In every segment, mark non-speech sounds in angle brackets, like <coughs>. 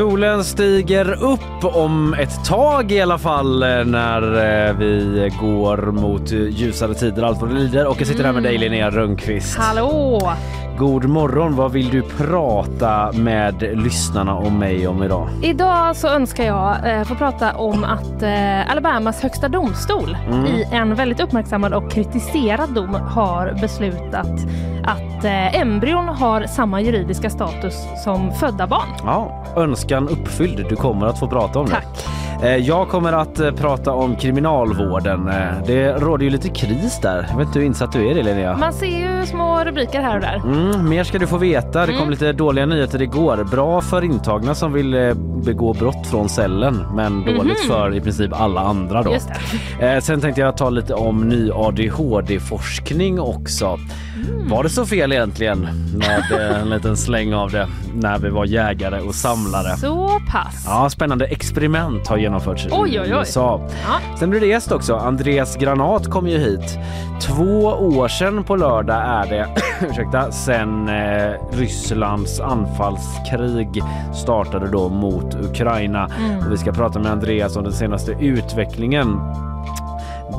Solen stiger upp om ett tag i alla fall eh, när eh, vi går mot ljusare tider allt vad det lider och jag sitter här med dig Linnea Rönnqvist. Hallå! God morgon, vad vill du prata med lyssnarna och mig om idag? Idag så önskar jag eh, få prata om att eh, Alabamas högsta domstol Mm. i en väldigt uppmärksammad och kritiserad dom har beslutat att eh, embryon har samma juridiska status som födda barn. Ja, önskan uppfylld. Du kommer att få prata om Tack. det. Eh, Jag kommer att eh, prata om kriminalvården. Eh, Det råder ju lite kris där. Jag vet inte hur insatt du är det Linnea? Man ser ju små rubriker här och där. Mm, mer ska du få veta. Det kom Mm. lite dåliga nyheter igår. Bra för intagna som vill begå brott från cellen men dåligt för i princip alla andra då. Mhm. Just det. Sen tänkte jag ta lite om ny ADHD-forskning också. Var det så fel egentligen med eh, en liten släng av det när vi var jägare och samlare? Så pass. Ja, spännande experiment har genomförts Oj, oj, i oj. USA. Ja. Sen blir det gäst också. Andreas Granat kom ju hit. Två år sedan på lördag är det, <coughs> ursäkta, sen eh, Rysslands anfallskrig startade då mot Ukraina. Mm. Och vi ska prata med Andreas om den senaste utvecklingen.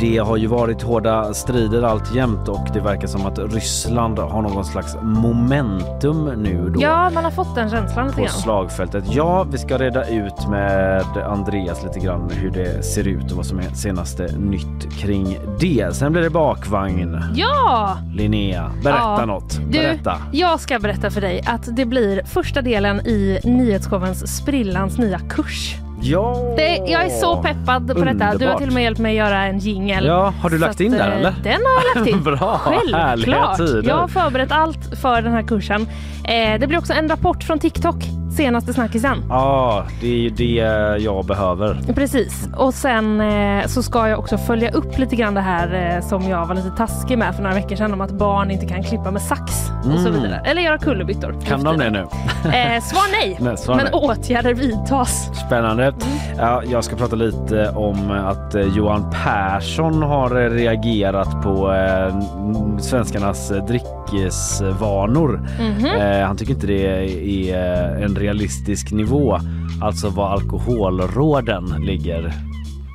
Det har ju varit hårda strider alltjämt och det verkar som att Ryssland har någon slags momentum nu då Ja, man har fått den känslan lite på grann. slagfältet. Ja, vi ska reda ut med Andreas lite grann hur det ser ut och vad som är senaste nytt kring det. Sen blir det bakvagn. Ja! Linnea, berätta Ja. något. Du, Berätta. jag ska berätta för dig att det blir första delen i nyhetshowens Sprillans nya kurs. Ja! Det, jag är så peppad på detta. Du har Underbart. till och med hjälpt mig att göra en jingel. Ja, har du lagt in den eh, eller? Den har jag lagt in. <laughs> Bra, härliga Självklart. tider. Jag har förberett allt för den här kursen. Eh, det blir också en rapport från TikTok, senaste snackisen. Ja, det är ju det jag behöver. Precis. Och sen eh, så ska jag också följa upp lite grann det här eh, som jag var lite taskig med för några veckor sedan om att barn inte kan klippa med sax och så Mm. vidare. Eller göra kullerbyttor. Kan de det nu? <laughs> Eh, svar nej. <laughs> Nej, svar Men nej. åtgärder vidtas. Spännande. Mm. Ja, jag ska prata lite om att eh, Johan Persson har eh, reagerat på eh, svenskarnas drickesvanor. Mhm. Eh, han tycker inte det är en realistisk nivå, alltså vad alkoholråden ligger.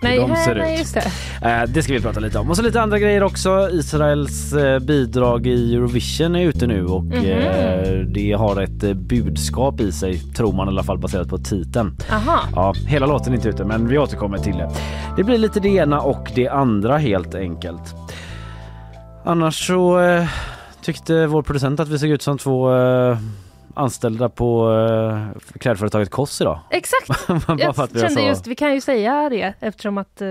Nej, de här- ser nej, ut. det. Eh, det ska vi prata lite om. Och så lite andra grejer också. Israels eh, bidrag i Eurovision är ute nu och Mhm. eh, det har ett eh, budskap i sig, tror man i alla fall baserat på titeln. Aha. Ja, hela låten är inte ute men vi återkommer till det. Det blir lite det ena och det andra helt enkelt. Annars så eh, tyckte vår producent att vi såg ut som två eh, anställda på uh, klädföretaget Koss idag. Exakt! <laughs> Bara Jag kände sa- just, vi kan ju säga det eftersom att eh,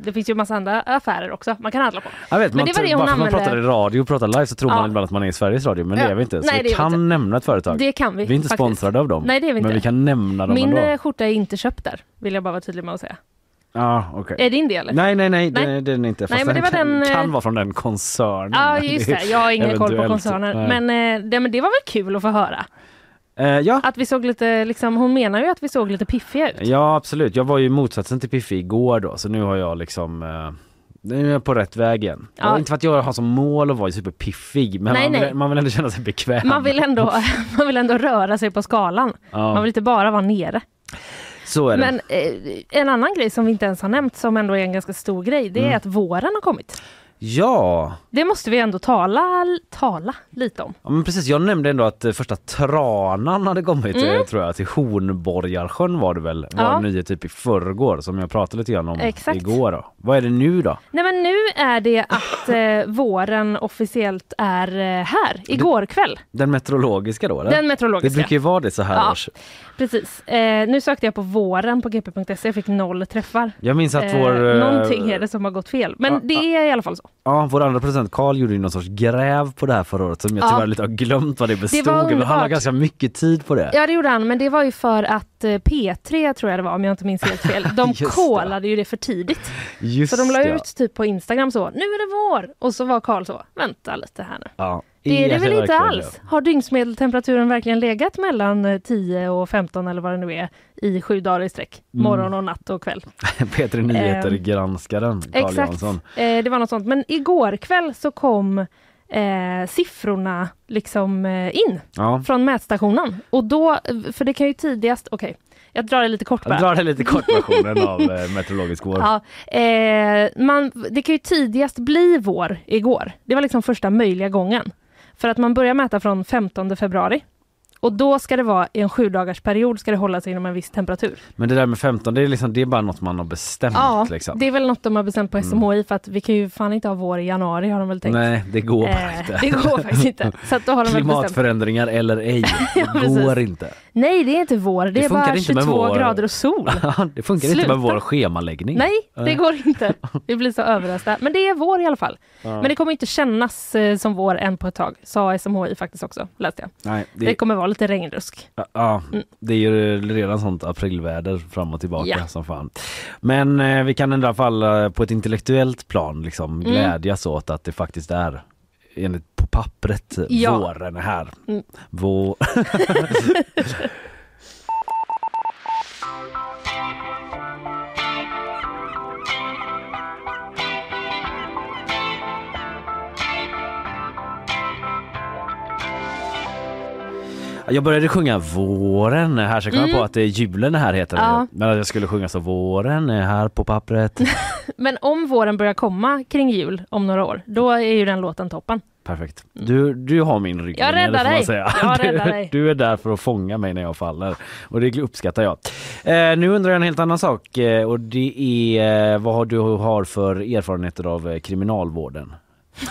det finns ju massa andra affärer också man kan handla på. Jag vet, Men man, det var det bara hon för att man använde. pratar i radio och pratar live så tror Ja. man ibland att man är i Sveriges Radio men det Ja. är vi inte. Så Nej, det vi kan inte. nämna ett företag. Det kan vi. vi är inte faktiskt. sponsrade av dem. Nej, det är vi Men inte. vi kan nämna dem Min ändå. eh, skjorta är inte köpt där, vill jag bara vara tydlig med att säga. Ja, okej. Är din del? Nej, nej, nej, Nej. Det, den är inte. Nej, Fast men det var den, eh, kan vara från den koncernen. Ja, <laughs> just det. Jag har ingen koll på koncerner. Nej. Men, eh, det, men det var väl kul att få höra. Eh, ja. Att vi såg lite, liksom, hon menar ju att vi såg lite piffiga ut. ja, absolut. Jag var ju motsatsen till Piffi igår då, så nu har jag liksom eh, nu är jag på rätt väg igen. Ja. Inte för att jag har som mål att vara superpiffig men Nej, man, nej. vill, man vill ändå känna sig bekväm. Man vill, ändå, <laughs> <laughs> man vill ändå röra sig på skalan. ja, Man vill inte bara vara nere. Så är det. Men eh, en annan grej som vi inte ens har nämnt som ändå är en ganska stor grej, det är Mm. att våren har kommit. Ja, Det måste vi ändå tala, tala lite om. Ja, men precis, jag nämnde ändå att eh, första tranan hade kommit Mm. eh, tror jag till Hornborgarsjön var det väl, var Ja. en nyhet typ i förrgår som jag pratade lite grann om Exakt. igår då. Vad är det nu då? Nej men nu är det att eh, våren officiellt är eh, här, igår kväll. Den meteorologiska då eller? Den det meteorologiska. brukar ju vara det så här Ja. års. Precis. Eh, nu sökte jag på våren på gp.se, jag fick noll träffar. Jag minns att vår, eh, någonting är det som har gått fel. Men ja, det är i alla fall så. Ja, vår andra producent Karl gjorde ju någon sorts gräv på det här förra året som jag Ja. tyvärr lite har glömt vad det bestod var av. Han har underbart. ganska mycket tid på det. Ja det gjorde han, men det var ju för att eh, P3 tror jag det var om jag inte minns helt fel. De <laughs> det. kolade ju det för tidigt. Just Så de la det. ut typ på Instagram så, nu är det vår! Och så var Karl så, vänta lite här nu. Ja. Det är det väl inte alls? Har dygnsmedeltemperaturen verkligen legat mellan eh, 10 och 15 eller vad det nu är i sju dagar i sträck? Mm. Morgon och natt och kväll. <laughs> P3 Nyheter Ehm, granskaren Carl Exakt. Jansson. Eh, det var något sånt. Men igår kväll så kom eh, siffrorna liksom eh, in Ja. från mätstationen. Och då, för det kan ju tidigast, okej, jag drar det lite kort bara. Jag drar det lite kort versionen av <laughs> eh, meteorologisk vår. Ja, eh, man, det kan ju tidigast bli vår igår. Det var liksom första möjliga gången. För att man börjar mäta från 15 februari. Och då ska det vara i en sju dagars period ska det hålla sig inom en viss temperatur. Men det där med 15 det är, liksom, det är bara något man har bestämt. Ja, liksom. det är väl något de har bestämt på SMHI för att vi kan ju fan inte ha vår i januari har de väl tänkt. Nej det går bara Eh, inte. det går faktiskt inte. Så att då har de. Klimatförändringar eller ej, <laughs> Ja, det precis. går inte. Nej, det är inte vår. Det, Det är bara inte med 22 vår- grader och sol. <laughs> det funkar inte Sluta. med vår schemaläggning. Nej, det går inte. <laughs> Vi blir så överrösta. Men det är vår i alla fall. Ja. Men det kommer inte kännas eh, som vår än på ett tag, sa SMHI faktiskt också, läste jag. Nej, Det, det, kommer vara lite regnrusk. ja, Mm. det är ju redan sånt aprilväder fram och tillbaka Ja. som fan. Men eh, vi kan i alla fall eh, på ett intellektuellt plan liksom Mm. glädjas åt att det faktiskt är enligt på pappret Ja. våren är här. Mm. Vår... <laughs> <laughs> Jag började sjunga våren här så kom jag på att det är julen är här heter det. Mm. Ja. Men att jag skulle sjunga så våren är här på pappret. <laughs> Men om våren börjar komma kring jul om några år, då är ju den låten toppen. Perfekt. Du, du har min rygg. Jag räddar dig. Säga. Jag <laughs> du, räddar dig. du är där för att fånga mig när jag faller och det uppskattar jag. Eh, nu undrar jag en helt annan sak eh, och det är eh, vad du har för erfarenheter av eh, kriminalvården? <laughs>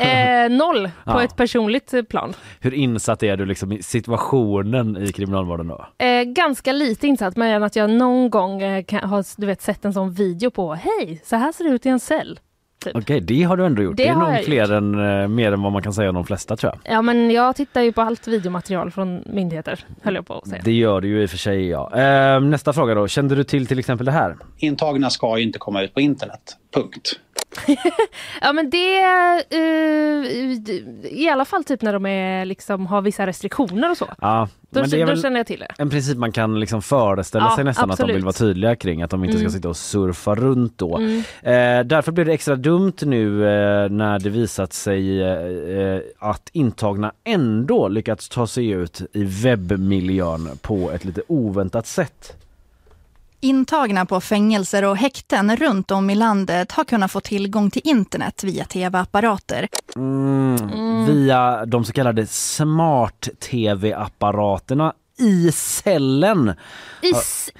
Eh, noll på Ja. ett personligt eh, plan. Hur insatt är du liksom i situationen i kriminalvården då? Eh, ganska lite insatt, men att jag någon gång eh, kan, har du vet, sett en sån video på Hej, så här ser det ut i en cell. Typ. Okej, det har du ändå gjort. Det Det, är nog fler än, eh, mer än vad man kan säga om de flesta tror jag. Ja, men jag tittar ju på allt videomaterial från myndigheter, höll jag på att säga. Det gör du ju i och för sig ja. Eh, nästa fråga då. Kände du till till exempel det här? Intagna ska ju inte komma ut på internet. Punkt. <laughs> Ja men det, eh, i alla fall typ när de är, liksom, har vissa restriktioner och så. Ja, Då, men det är då känner jag till det. en princip man kan liksom föreställa Ja, sig nästan att de absolut. vill vara tydliga kring att de inte ska Mm. sitta och surfa runt då. Mm. Eh, därför blir det extra dumt nu eh, när det visat sig eh, eh, att intagna ändå lyckats ta sig ut i webbmiljön på ett lite oväntat sätt. Intagna på fängelser och häkten runt om i landet har kunnat få tillgång till internet via tv-apparater. Mm. Mm. Via de så kallade smart-tv-apparaterna i cellen. I,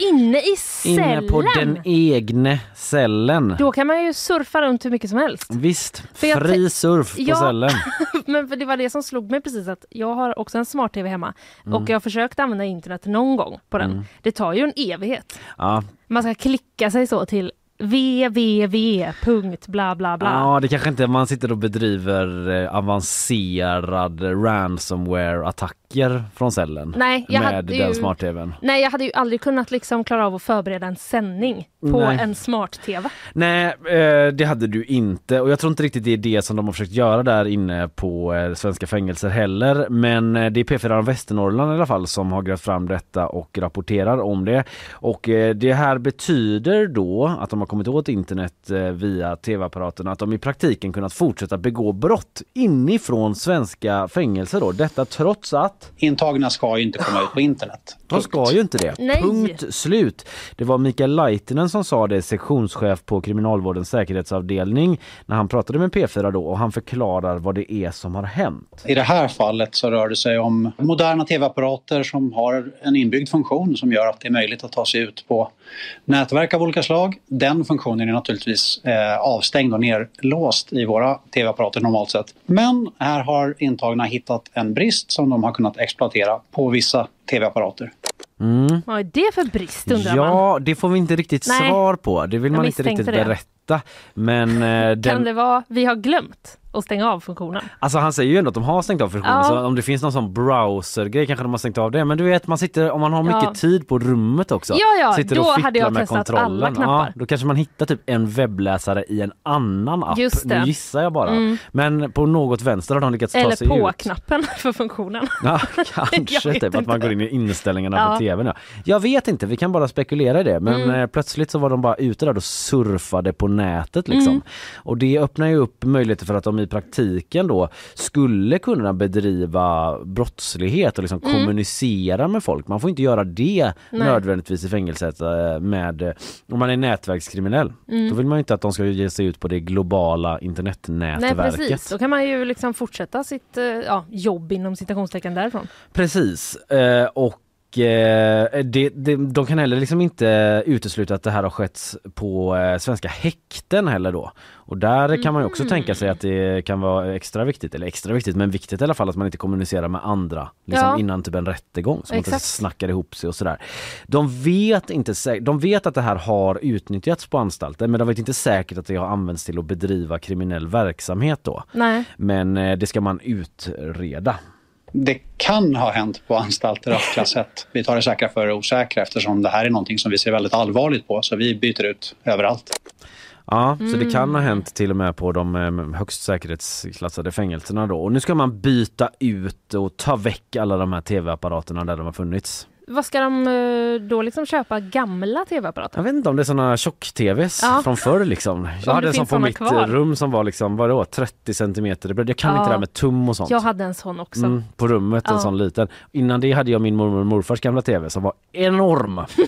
inne i cellen! Inne på den egna cellen. Då kan man ju surfa runt hur mycket som helst. Visst, fri surf på Ja. cellen. <laughs> Men för det var det som slog mig precis att jag har också en smart-tv hemma Mm. och jag har försökt använda internet någon gång på den. Det tar ju en evighet. Ja. Man ska klicka sig så till www. bla bla bla. ja, det kanske inte man sitter och bedriver eh, avancerad ransomware-attacker från cellen. Nej, jag med hade den ju- smart-tvn. Nej, jag hade ju aldrig kunnat liksom klara av att förbereda en sändning på Nej. en smart-tv. Nej, eh, det hade du inte och jag tror inte riktigt det är det som de har försökt göra där inne på eh, svenska fängelser heller. Men eh, det är P4 Västernorrland i alla fall som har grävt fram detta och rapporterar om det. Och eh, det här betyder då att de har kommit åt internet via tv-apparaterna att de i praktiken kunnat fortsätta begå brott inifrån svenska fängelser då. Detta trots att Intagna ska ju inte komma ut på internet. de ska ju inte det. Nej. Punkt slut. Det var Mikael Laitinen som sa det, sektionschef på Kriminalvårdens säkerhetsavdelning när han pratade med P4 då och han förklarar vad det är som har hänt. I det här fallet så rör det sig om moderna tv-apparater som har en inbyggd funktion som gör att det är möjligt att ta sig ut på nätverk av olika slag. Den funktionen är naturligtvis eh, avstängd och nerlåst i våra tv-apparater normalt sett. Men här har intagna hittat en brist som de har kunnat exploatera på vissa tv-apparater. Vad är det för brist undrar man? Ja, det får vi inte riktigt Nej. svar på. Det vill Jag man inte riktigt det. berätta. Men eh, <laughs> Kan den, det vara vi har glömt att stänga av funktionen? Alltså han säger ju ändå att de har stängt av funktionen Ja. så om det finns någon sån browsergrej kanske de har stängt av det. Men du vet man sitter, om man har mycket Ja. tid på rummet också. Ja, ja, sitter då och hade jag med testat kontrollen. alla knappar. Ja, då kanske man hittar typ en webbläsare i en annan app. Just det. Nu gissar jag bara. Mm. Men på något vänster har de lyckats ta Eller sig ut. på-knappen <laughs> för funktionen. <laughs> Ja, kanske typ att man går in i inställningarna Ja. på tvn. Ja. Jag vet inte, vi kan bara spekulera i det. Men Mm. eh, plötsligt så var de bara ute där och surfade på nätet liksom. Mm. Och det öppnar ju upp möjligheter för att de i praktiken då skulle kunna bedriva brottslighet och liksom Mm. kommunicera med folk. Man får inte göra det Nej. nödvändigtvis i fängelset eh, med, eh, om man är nätverkskriminell. Mm. Då vill man ju inte att de ska ge sig ut på det globala Nej internetnätverket. precis, då kan man ju liksom fortsätta sitt eh, ja, jobb inom citationstecken därifrån. Precis. Och eh, det, det, de kan heller liksom inte utesluta att det här har skett på eh, svenska häkten heller då. Och där kan man ju också Mm. tänka sig att det kan vara extra viktigt, eller extra viktigt, men viktigt i alla fall att man inte kommunicerar med andra liksom Ja. innan typ en rättegång. Så man inte snackar ihop sig och sådär. De vet, inte de vet att det här har utnyttjats på anstalten men de vet inte säkert att det har använts till att bedriva kriminell verksamhet då. Nej. Men eh, det ska man utreda. Det kan ha hänt på anstalter av klass 1. Vi tar det säkra för det osäkra eftersom det här är någonting som vi ser väldigt allvarligt på så vi byter ut överallt. Ja, så det kan ha hänt till och med på de eh, högst säkerhetsklassade fängelserna då. Och nu ska man byta ut och ta väck alla de här tv-apparaterna där de har funnits. Vad ska de eh, då liksom köpa? Gamla tv-apparater? Jag vet inte om det är såna tjock-tvs Ja. från förr liksom. Jag hade en sån på mitt kvar. rum som var liksom, vadå, 30 centimeter bredd. Jag kan Ja. inte det här med tum och sånt. Jag hade en sån också. Mm, på rummet, en Ja. sån liten. Innan det hade jag min mormor och morfars gamla tv som var enorm. <laughs> alltså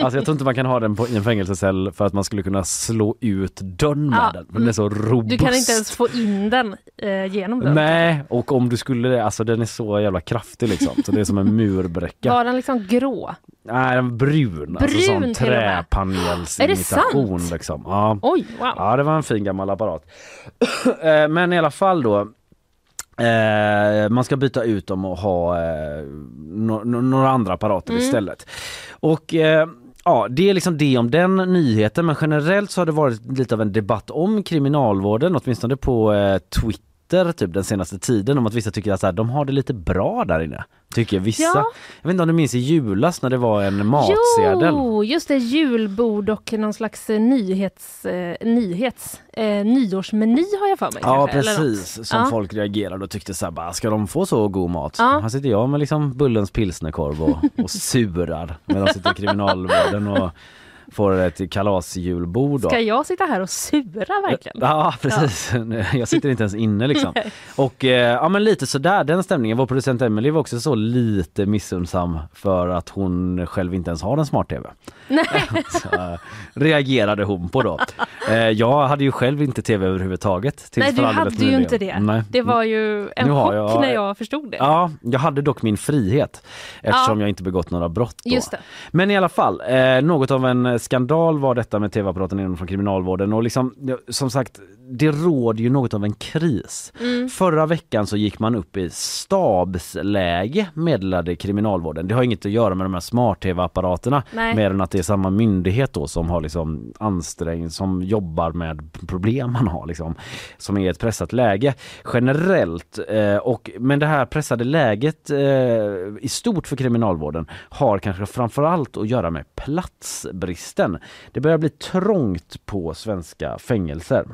jag tror inte man kan ha den på, i en fängelsecell för att man skulle kunna slå ut dörren med Ja. den. Den är så robust. Du kan inte ens få in den eh, genom dörren. Nej, och om du skulle det, alltså den är så jävla kraftig liksom. Så det är som en murbräcka. Liksom grå? Nej, den var brun. alltså Brun sån till och med. träpanelsimitation Är det sant? liksom. Ja. Oj, wow. ja, det var en fin gammal apparat. <clears throat> Eh, Men i alla fall då. Eh, man ska byta ut dem och ha eh, no- no- några andra apparater Mm. istället. Och eh, Ja, det är liksom det om den nyheten men generellt så har det varit lite av en debatt om kriminalvården, åtminstone på eh, Twitter typ den senaste tiden om att vissa tycker att så här, de har det lite bra där inne. Tycker vissa. Ja. Jag vet inte om du minns i julas när det var en matsedel. Jo, just det, julbord och någon slags eh, nyhets, eh, nyhets eh, nyårsmeny har jag för mig. Ja kanske, precis, som ja. folk reagerade och tyckte så här, bara, ska de få så god mat? Ja. Här sitter jag med liksom Bullens pilsnerkorv och, och surar medan jag sitter i kriminalvården och får ett kalasjulbord. Ska jag sitta här och sura verkligen? Ja precis, jag sitter inte ens inne liksom. <laughs> Och eh, ja men lite sådär den stämningen. Vår producent Emily var också så lite missundsam för att hon själv inte ens har en smart-tv. Nej. <laughs> Så, eh, reagerade hon på då. <laughs> Eh, jag hade ju själv inte tv överhuvudtaget. tills Nej, du hade ju inte det. Nej. Det var ju en chock jag- när jag förstod det. Ja, jag hade dock min frihet eftersom Ja. jag inte begått några brott. Då. Men i alla fall, något av en skandal var detta med tv-apparaten inom från kriminalvården. Och liksom, som sagt, det råder ju något av en kris. Mm. Förra veckan så gick man upp i stabsläge meddelade kriminalvården. Det har inget att göra med de här smart-tv-apparaterna mer än att det är samma myndighet då som har liksom ansträngning, som jobbar med problem man har liksom, som är ett pressat läge generellt. Eh, och, men det här pressade läget eh, i stort för kriminalvården har kanske framförallt att göra med platsbristen. Det börjar bli trångt på svenska fängelser.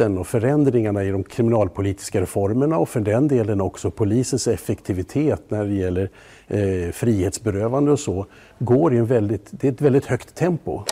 Takten och förändringarna i de kriminalpolitiska reformerna och för den delen också polisens effektivitet när det gäller eh, frihetsberövande och så går i en väldigt, det är ett väldigt högt tempo.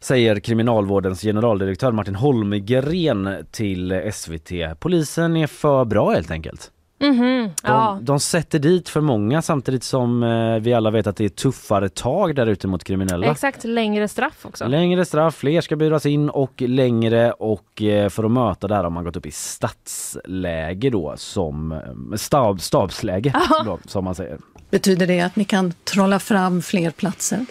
Säger kriminalvårdens generaldirektör Martin Holmgren till SVT. Polisen är för bra helt enkelt. Mhm, De, ja. de sätter dit för många samtidigt som eh, vi alla vet att det är tuffare tag där ute mot kriminella. Exakt, längre straff också. Längre straff, fler ska buras in och längre och eh, för att möta det här har man gått upp i stadsläge då som eh, stab, stabsläge då, som man säger. Betyder det att ni kan trolla fram fler platser?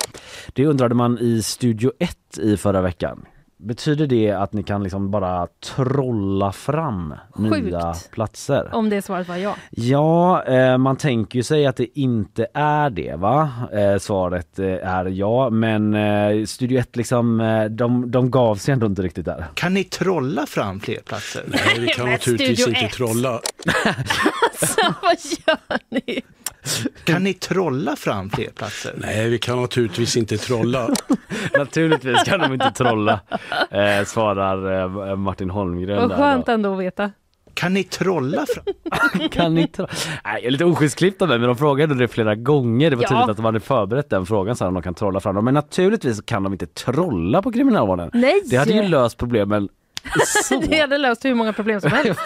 Det undrade man i Studio 1 i förra veckan. Betyder det att ni kan liksom bara trolla fram nya Sjukt. platser? Om det svaret var ja. Ja, eh, man tänker ju sig att det inte är det va? Eh, svaret eh, är ja, men eh, Studio 1 liksom, eh, de, de gav sig ändå inte riktigt där. Kan ni trolla fram fler platser? Nej, vi kan naturligtvis inte trolla. <laughs> Så vad gör ni? <laughs> Kan ni trolla fram fler platser? Nej, vi kan naturligtvis inte trolla. <laughs> Naturligtvis kan de inte trolla, eh, svarar eh, Martin Holmgren. Vad skönt då. ändå att veta. Kan ni trolla fram? <laughs> Kan ni tro... Nej, jag är lite oschysst klippt av mig men de frågade det flera gånger. Det var Ja. tydligt att de hade förberett den frågan så att de kan trolla fram dem. Men naturligtvis kan de inte trolla på kriminalvården. Nej! Det hade ju löst problemen så. Det hade löst hur många problem som <laughs> helst.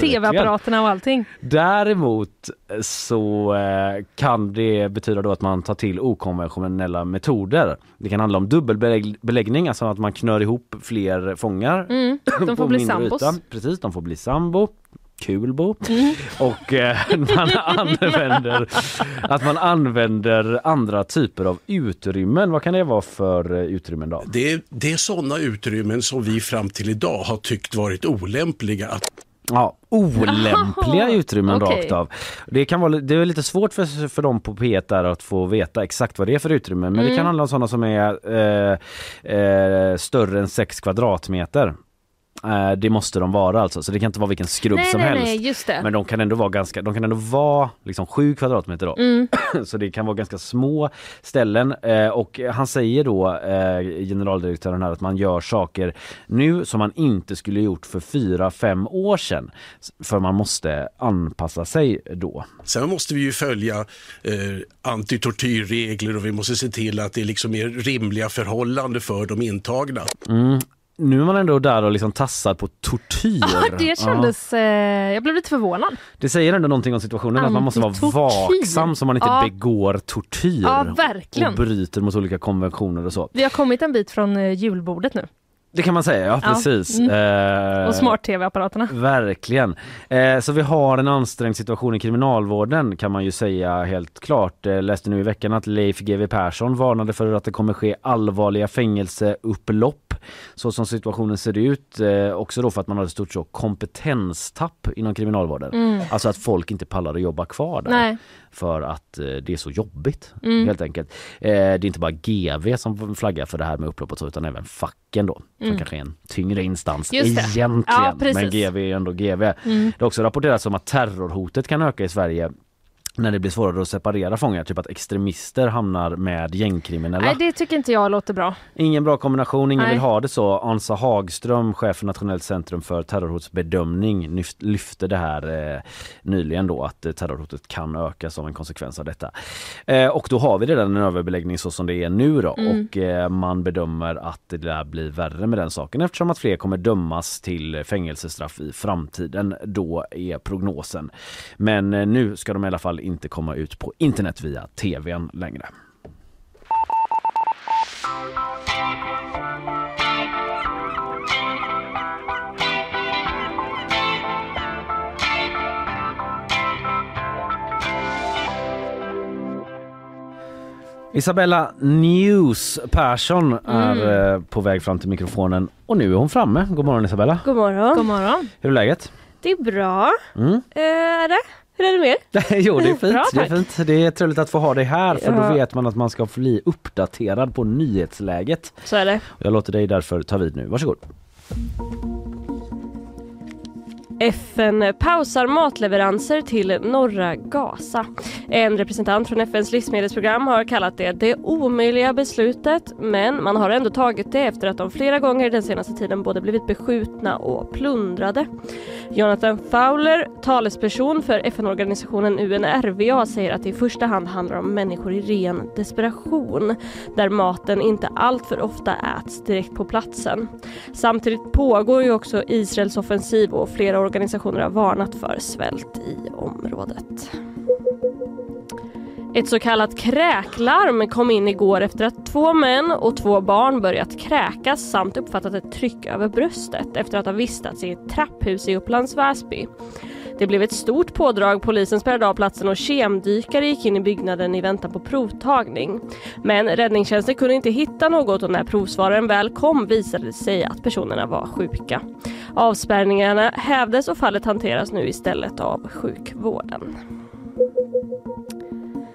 TV-apparaterna och allting. Däremot så eh, kan det betyda då att man tar till okonventionella metoder. Det kan handla om dubbelbeläggning, alltså att man knör ihop fler fångar. Mm, de <clears throat> får bli sambos. yta. Precis, de får bli sambo. Kulbo. Mm. Och eh, <laughs> man använder att man använder andra typer av utrymmen. Vad kan det vara för eh, utrymmen då? Det är, det är sådana utrymmen som vi fram till idag har tyckt varit olämpliga att Ja, olämpliga utrymmen okej. rakt av. Det, kan vara, det är lite svårt för, för dem på P1 där att få veta exakt vad det är för utrymmen. Men det Mm. kan handla om sådana som är eh, eh, större än 6 kvadratmeter. Eh, det måste de vara alltså, så det kan inte vara vilken skrubb Nej, som nej, helst. nej, just det. Men de kan ändå vara ganska, de kan ändå vara liksom 7 kvadratmeter då. Mm. <clears throat> Så det kan vara ganska små ställen eh, och han säger då eh, generaldirektören här att man gör saker nu som man inte skulle gjort för fyra fem år sedan. För man måste anpassa sig då. Sen måste vi ju följa eh, antitortyrregler och vi måste se till att det liksom är rimliga förhållanden för de intagna. Mm. Nu är man ändå där och liksom tassar på tortyr. Ah, det kändes... Eh, jag blev lite förvånad. Det säger ändå någonting om situationen att man måste vara vaksam så man inte Ja. begår tortyr Ja, verkligen. och bryter mot olika konventioner och så. Vi har kommit en bit från eh, julbordet nu. Det kan man säga, ja Ja. precis. Mm. Eh, Och smart-tv-apparaterna. Verkligen. Eh, så vi har en ansträngd situation i kriminalvården kan man ju säga helt klart. Eh, läste nu i veckan att Leif GW Persson varnade för att det kommer ske allvarliga fängelseupplopp så som situationen ser ut. Eh, också då för att man har ett stort så kompetenstapp inom kriminalvården. Mm. Alltså att folk inte pallar att jobba kvar där Nej. för att eh, det är så jobbigt Mm. helt enkelt. Eh, det är inte bara GV som flaggar för det här med upplopp och så utan även facken då som Mm. kanske är en tyngre instans egentligen. Ja, men GV är ändå GV. Mm. Det har också rapporterats om att terrorhotet kan öka i Sverige när det blir svårare att separera fångar, typ att extremister hamnar med gängkriminella. Nej, det tycker inte jag låter bra. Ingen bra kombination, ingen Nej. vill ha det så. Ansa Hagström, chef för Nationellt centrum för terrorhotsbedömning, lyfte det här eh, nyligen då att eh, terrorhotet kan öka som en konsekvens av detta. Eh, och då har vi redan en överbeläggning så som det är nu då Mm. och eh, man bedömer att det där blir värre med den saken eftersom att fler kommer dömas till fängelsestraff i framtiden. Då är prognosen. Men eh, nu ska de i alla fall inte komma ut på internet via tvn längre. Isabella News Persson är eh, på väg fram till mikrofonen och nu är hon framme. God morgon Isabella. God morgon. God morgon. Hur är läget? Det är bra. Mm. Eh, är det? Hur är det med <laughs> jo det är fint. Bra, det är fint. Det är trevligt att få ha dig här för Ja. då vet man att man ska bli uppdaterad på nyhetsläget. Så är det. Jag låter dig därför ta vid nu. Varsågod. FN pausar matleveranser till norra Gaza. En representant från FNs livsmedelsprogram har kallat det det omöjliga beslutet men man har ändå tagit det efter att de flera gånger den senaste tiden både blivit beskjutna och plundrade. Jonathan Fowler, talesperson för FN-organisationen UNRWA säger att det i första hand handlar om människor i ren desperation där maten inte alltför ofta äts direkt på platsen. Samtidigt pågår ju också Israels offensiv och flera organisationer har varnat för svält i området. Ett så kallat kräklarm kom in igår efter att två män och två barn börjat kräkas samt uppfattat ett tryck över bröstet efter att ha vistats i ett trapphus i Upplands Väsby. Det blev ett stort pådrag, polisen spärrade av platsen och kemdykare gick in i byggnaden i väntan på provtagning. Men räddningstjänsten kunde inte hitta något och när provsvaren väl kom visade det sig att personerna var sjuka. Avspärrningarna hävdes och fallet hanteras nu istället av sjukvården.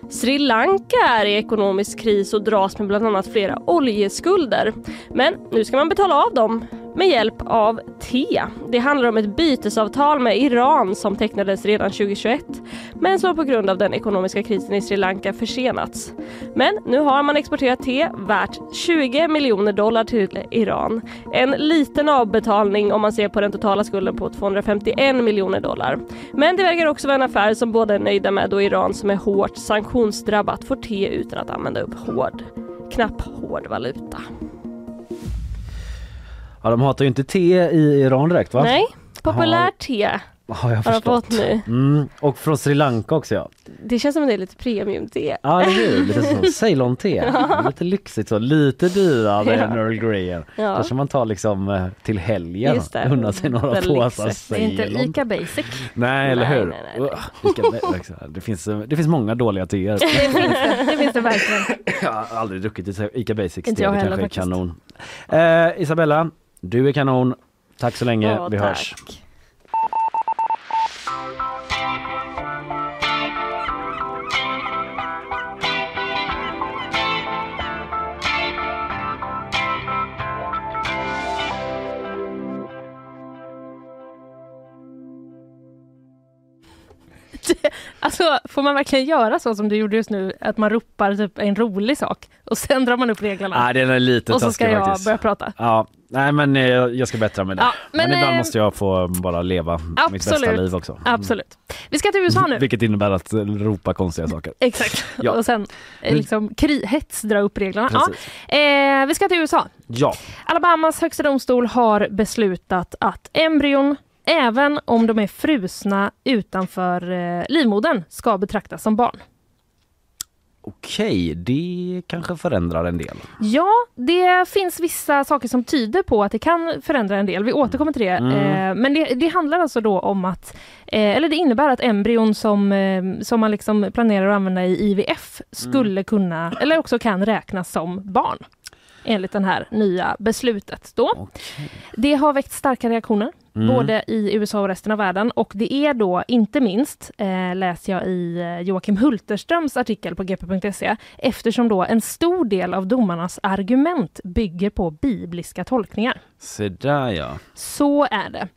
Sri Lanka är i ekonomisk kris och dras med bland annat flera oljeskulder. Men nu ska man betala av dem med hjälp av te. Det handlar om ett bytesavtal med Iran som tecknades redan 2021 men som på grund av den ekonomiska krisen i Sri Lanka försenats. Men nu har man exporterat te värt 20 miljoner dollar till Iran. En liten avbetalning om man ser på den totala skulden på 251 miljoner dollar. Men det verkar också vara en affär som båda är nöjda med då Iran som är hårt sanktionsdrabbat får te utan att använda upp hård, knapp hård valuta. Ja, de hatar ju inte te i Iran direkt va? Nej, populärt te Har jag har förstått. fått nu. Mm, och från Sri Lanka också ja. Det känns som att det är lite premium-te. Ja eller hur, lite så <laughs> Ceylon-te. Lite lyxigt så, lite dyrare Ja. än Earl Grey. Ja. Kanske man tar liksom eh, till helgen Just det. unna sig några påsar. Det är inte. Ica Basic. Nej eller hur? nej, nej, nej. <laughs> Det, finns, eh, det finns många dåliga teer. <laughs> Det finns det, det, finns det verkligen. Jag har aldrig druckit Ica Basics te, det kanske är kanon. Eh, Isabella, du är kanon. Tack så länge, Ja, vi tack. hörs. <laughs> Alltså, får man verkligen göra så som du gjorde just nu, att man ropar typ en rolig sak och sen drar man upp reglerna? Nej, den är lite och så ska jag faktiskt. börja prata. Ja, nej men eh, jag ska bättra mig där. Ja, men, men, ibland eh, måste jag få bara leva mitt bästa absolut. liv också. Absolut. Vi ska till USA nu. <laughs> Vilket innebär att ropa konstiga saker. <laughs> Exakt. Ja. Och sen eh, liksom kri- hets dra upp reglerna. Ja. Eh, vi ska till USA. Ja, Alabamas högsta domstol har beslutat att embryon, även om de är frusna utanför eh, livmodern, ska betraktas som barn. okej, det kanske förändrar en del. Ja, det finns vissa saker som tyder på att det kan förändra en del. Vi återkommer till det. Mm. Eh, men det, det handlar alltså då om att, eh, eller det innebär att embryon som, som man liksom planerar att använda i IVF skulle kunna, eller också kan räknas som barn. Enligt det här nya beslutet då. Det har väckt starka reaktioner, Mm. både i USA och resten av världen. Och det är då inte minst, eh, läser jag i eh, Joakim Hulterströms artikel på gp.se, eftersom då en stor del av domarnas argument bygger på bibliska tolkningar. Se där ja. Så är det.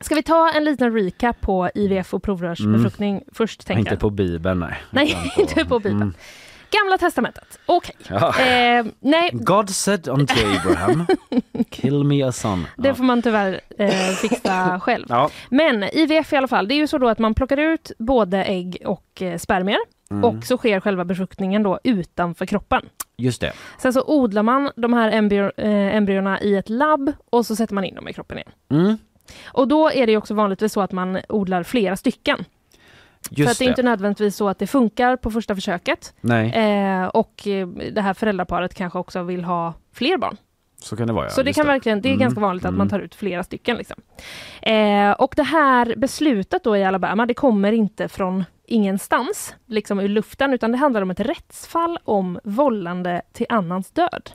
Ska vi ta en liten recap på IVF och provrörsbefruktning först? Tänker Inte på Bibeln, nej. Nej, <laughs> inte på Bibeln. Mm. Gamla testamentet. Okej. Ja. Eh, nej, God said unto Abraham, kill me a son. det får man tyvärr eh, fixa <laughs> själv. Ja. Men IVF i alla fall, det är ju så då att man plockar ut både ägg och eh, spermier Mm. och så sker själva befruktningen då utanför kroppen. Just det. Sen så odlar man de här embryo, eh, embryona i ett labb och så sätter man in dem i kroppen igen. Mm. Och då är det ju också vanligtvis så att man odlar flera stycken. Just För att det är det. inte nödvändigtvis så att det funkar på första försöket. Eh, och eh, det här föräldraparet kanske också vill ha fler barn. så kan det vara. Ja. så det Just kan verkligen, det är Mm, ganska vanligt att mm. man tar ut flera stycken. Liksom. Eh, och det här beslutet då i Alabama, det kommer inte från ingenstans, liksom ur luften, utan det handlar om ett rättsfall om vållande till annans död.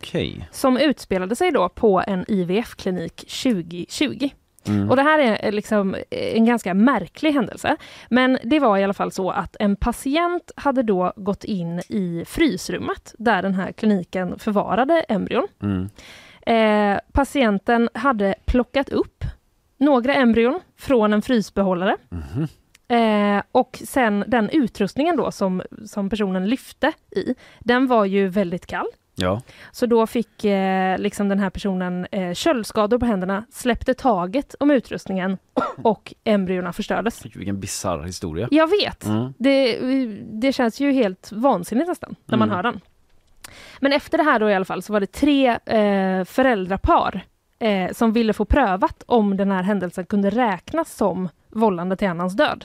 Okej. Som utspelade sig då på en IVF-klinik 2020. Mm. Och det här är liksom en ganska märklig händelse. Men det var i alla fall så att en patient hade då gått in i frysrummet där den här kliniken förvarade embryon. Mm. Eh, patienten hade plockat upp några embryon från en frysbehållare. Mhm. Eh, och sen den utrustningen då som, som personen lyfte i, den var ju väldigt kall. Ja. Så då fick eh, liksom den här personen eh, köldskador på händerna, släppte taget om utrustningen <coughs> och embryona förstördes. Vilken bisarr historia. Jag vet! Mm. Det, det känns ju helt vansinnigt nästan, när man Mm. hör den. Men efter det här då i alla fall så var det tre eh, föräldrapar eh, som ville få prövat om den här händelsen kunde räknas som vållande till annans död.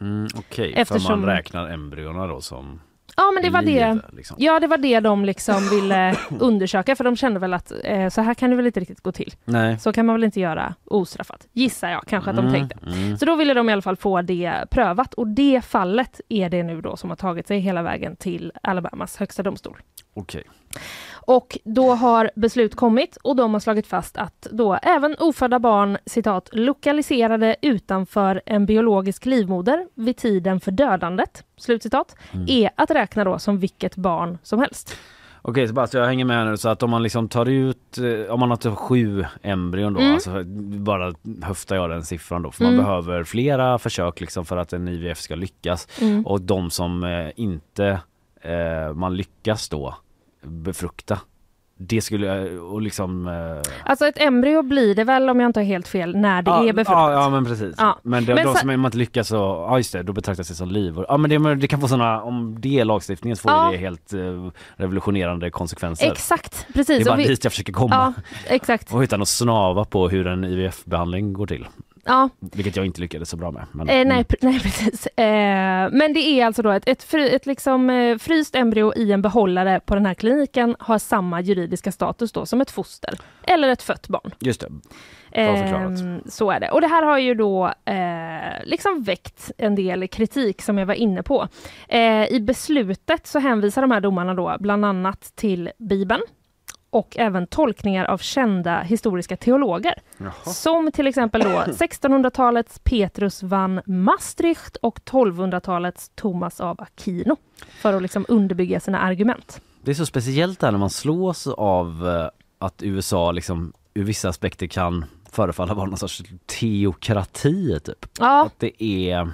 Mm, Okej, Eftersom- för man räknar embryona då som Ja men det var det, liv, liksom. ja, det var det de liksom ville <coughs> undersöka för de kände väl att eh, så här kan det väl inte riktigt gå till. Nej. Så kan man väl inte göra ostraffat, gissar jag kanske att de Mm, tänkte. mm. Så då ville de i alla fall få det prövat och det fallet är det nu då som har tagit sig hela vägen till Alabamas högsta domstol. Okej. Och då har beslut kommit och de har slagit fast att då även ofödda barn citat lokaliserade utanför en biologisk livmoder vid tiden för dödandet slutcitat Mm. är att räkna då som vilket barn som helst. Okej Sebastian, jag hänger med nu så att om man liksom tar ut, eh, om man har typ sju embryon då, Mm. alltså bara höftar jag den siffran då, för man Mm. behöver flera försök liksom för att en IVF ska lyckas Mm. och de som eh, inte eh, man lyckas då befrukta, det skulle och liksom eh, Alltså ett embryo blir det väl om jag inte har helt fel när det ja, är befruktat. Ja, ja men precis. Ja. Men, de, Men de så- som man inte lyckas så, ja just det, då betraktas det som liv. Och- Ja men det, det kan få sådana, om det är lagstiftningen så får Ja. det helt eh, revolutionerande konsekvenser. Exakt, det precis. är bara vi- dit jag försöker komma. Ja, exakt. <laughs> Och utan att snava på hur en IVF-behandling går till. Ja, Vilket jag inte lyckades så bra med. Men, Eh, nej, mm. <laughs> nej, precis. Eh, men det är alltså då ett, ett, fry, ett liksom, eh, fryst embryo i en behållare på den här kliniken har samma juridiska status då som ett foster eller ett fött barn. Just det. Ehm, så är det. Och det här har ju då eh, liksom väckt en del kritik som jag var inne på. Eh, I beslutet så hänvisar de här domarna då bland annat till Bibeln och även tolkningar av kända historiska teologer. Som till exempel då <clears throat> 1600-talets Petrus van Maastricht och 1200-talets Thomas av Aquino. För att liksom underbygga sina argument. Det är så speciellt där när man slås av eh, att USA liksom ur vissa aspekter kan förefalla vara någon sorts teokrati typ. Ja. Att det är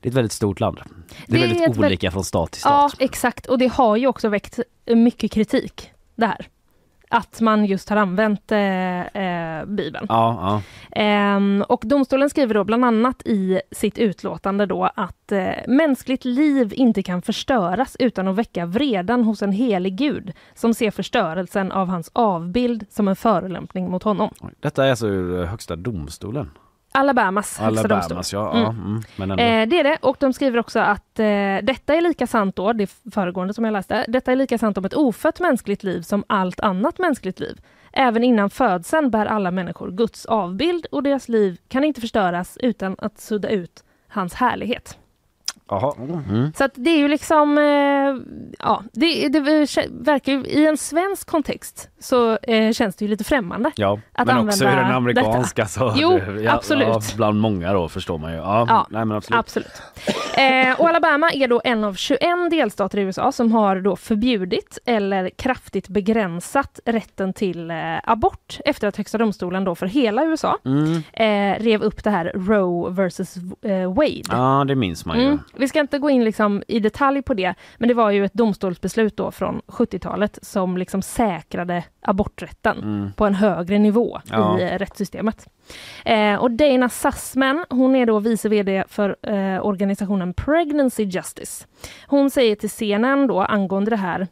det är ett väldigt stort land. Det är Det är väldigt olika väl- från stat till Ja, stat. exakt. Och det har ju också väckt mycket kritik, det här. Att man just har använt eh, eh, Bibeln. Ja, ja. Ehm, och domstolen skriver då bland annat i sitt utlåtande då att eh, mänskligt liv inte kan förstöras utan att väcka vredan hos en helig gud som ser förstörelsen av hans avbild som en förolämpning mot honom. Detta är alltså ur eh, högsta domstolen. Alabamas högsta domstol. Ja. ja Mm. mm, men. Eh, det är det och de skriver också att eh, detta är lika sant då, det föregående som jag läste, detta är lika sant om ett ofött mänskligt liv som allt annat mänskligt liv. Även innan födseln bär alla människor Guds avbild och deras liv kan inte förstöras utan att sudda ut hans härlighet. Jaha. Mm. Så att det är ju liksom, eh, ja, det, det verkar ju, i en svensk kontext så eh, känns det ju lite främmande. Ja, att men också i den amerikanska så Jo, det, ja, absolut. Ja, bland många då förstår man ju. Ja, Ja, nej, men absolut. Absolut. Eh, och Alabama är då en av 21 delstater i USA som har då förbjudit eller kraftigt begränsat rätten till eh, abort efter att Högsta domstolen då för hela USA Mm. eh, rev upp det här Roe versus eh, Wade. Ja, det minns man ju. Mm. Vi ska inte gå in liksom i detalj på det, men det var ju ett domstolsbeslut då från 70-talet som liksom säkrade aborträtten Mm. på en högre nivå Ja. i rättssystemet. Eh, och Dana Sussman, hon är då vice VD för eh, organisationen Pregnancy Justice. Hon säger till CNN då angående det här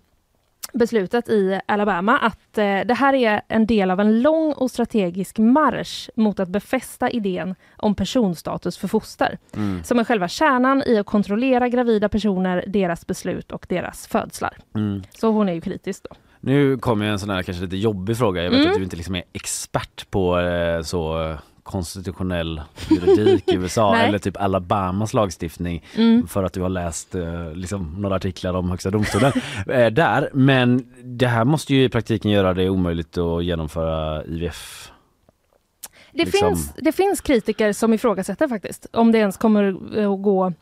beslutet i Alabama att eh, det här är en del av en lång och strategisk marsch mot att befästa idén om personstatus för foster, Mm. som är själva kärnan i att kontrollera gravida personer, deras beslut och deras födslar. Mm. Så hon är ju kritisk då. Nu kommer en sån här kanske lite jobbig fråga. Jag vet Mm. att du inte liksom är expert på eh, så konstitutionell juridik i USA <laughs> eller typ Alabamas lagstiftning Mm. för att du har läst eh, liksom, några artiklar om Högsta domstolen <laughs> eh, där. Men det här måste ju i praktiken göra det omöjligt att genomföra IVF. Det, Liksom- finns, det finns kritiker som ifrågasätter faktiskt om det ens kommer att gå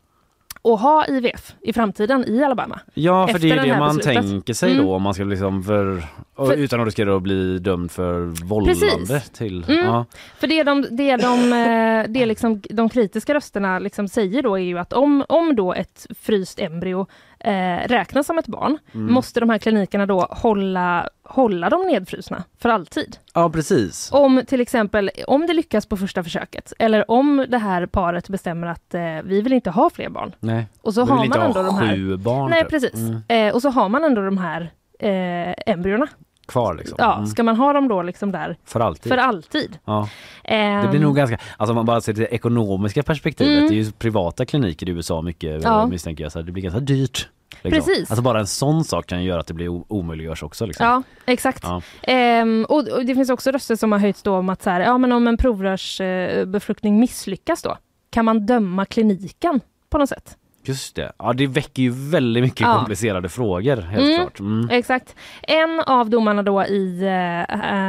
att ha IVF i framtiden i Alabama. Ja för det är det man beslutet. tänker sig Mm. då om man ska liksom för, För- utan att riskera att bli dömd för vållande Precis. till. Mm. Ja. För det de, det de, eh, det liksom, de kritiska rösterna liksom säger då är ju att om, om då ett fryst embryo eh, räknas som ett barn Mm. måste de här klinikerna då hålla, hålla dem nedfrusna för alltid. ja precis. Om till exempel om det lyckas på första försöket eller om det här paret bestämmer att eh, vi vill inte ha fler barn. Nej. Och så Vi har vill man inte ändå ha de här... sju barn. Nej typ. precis. Mm. Eh, och så har man ändå de här eh, embryona. Kvar liksom. Ja, Mm. ska man ha dem då liksom där För alltid. för alltid? Ja. Ehm, Det blir nog ganska, alltså om man bara ser till det ekonomiska perspektivet, Mm. det är ju privata kliniker i USA mycket Ja. misstänker jag, så det blir ganska dyrt. Liksom. Precis. Alltså bara en sån sak kan göra att det blir omöjliggörs också. Liksom. Ja, exakt. Ja. Ehm, och, och det finns också röster som har höjts då om att så här, ja, men om en provrörsbefruktning befruktning misslyckas då, kan man döma kliniken på något sätt? Just det, ja det väcker ju väldigt mycket Ja. komplicerade frågor helt Mm. klart. Mm. Exakt. En av domarna då i eh,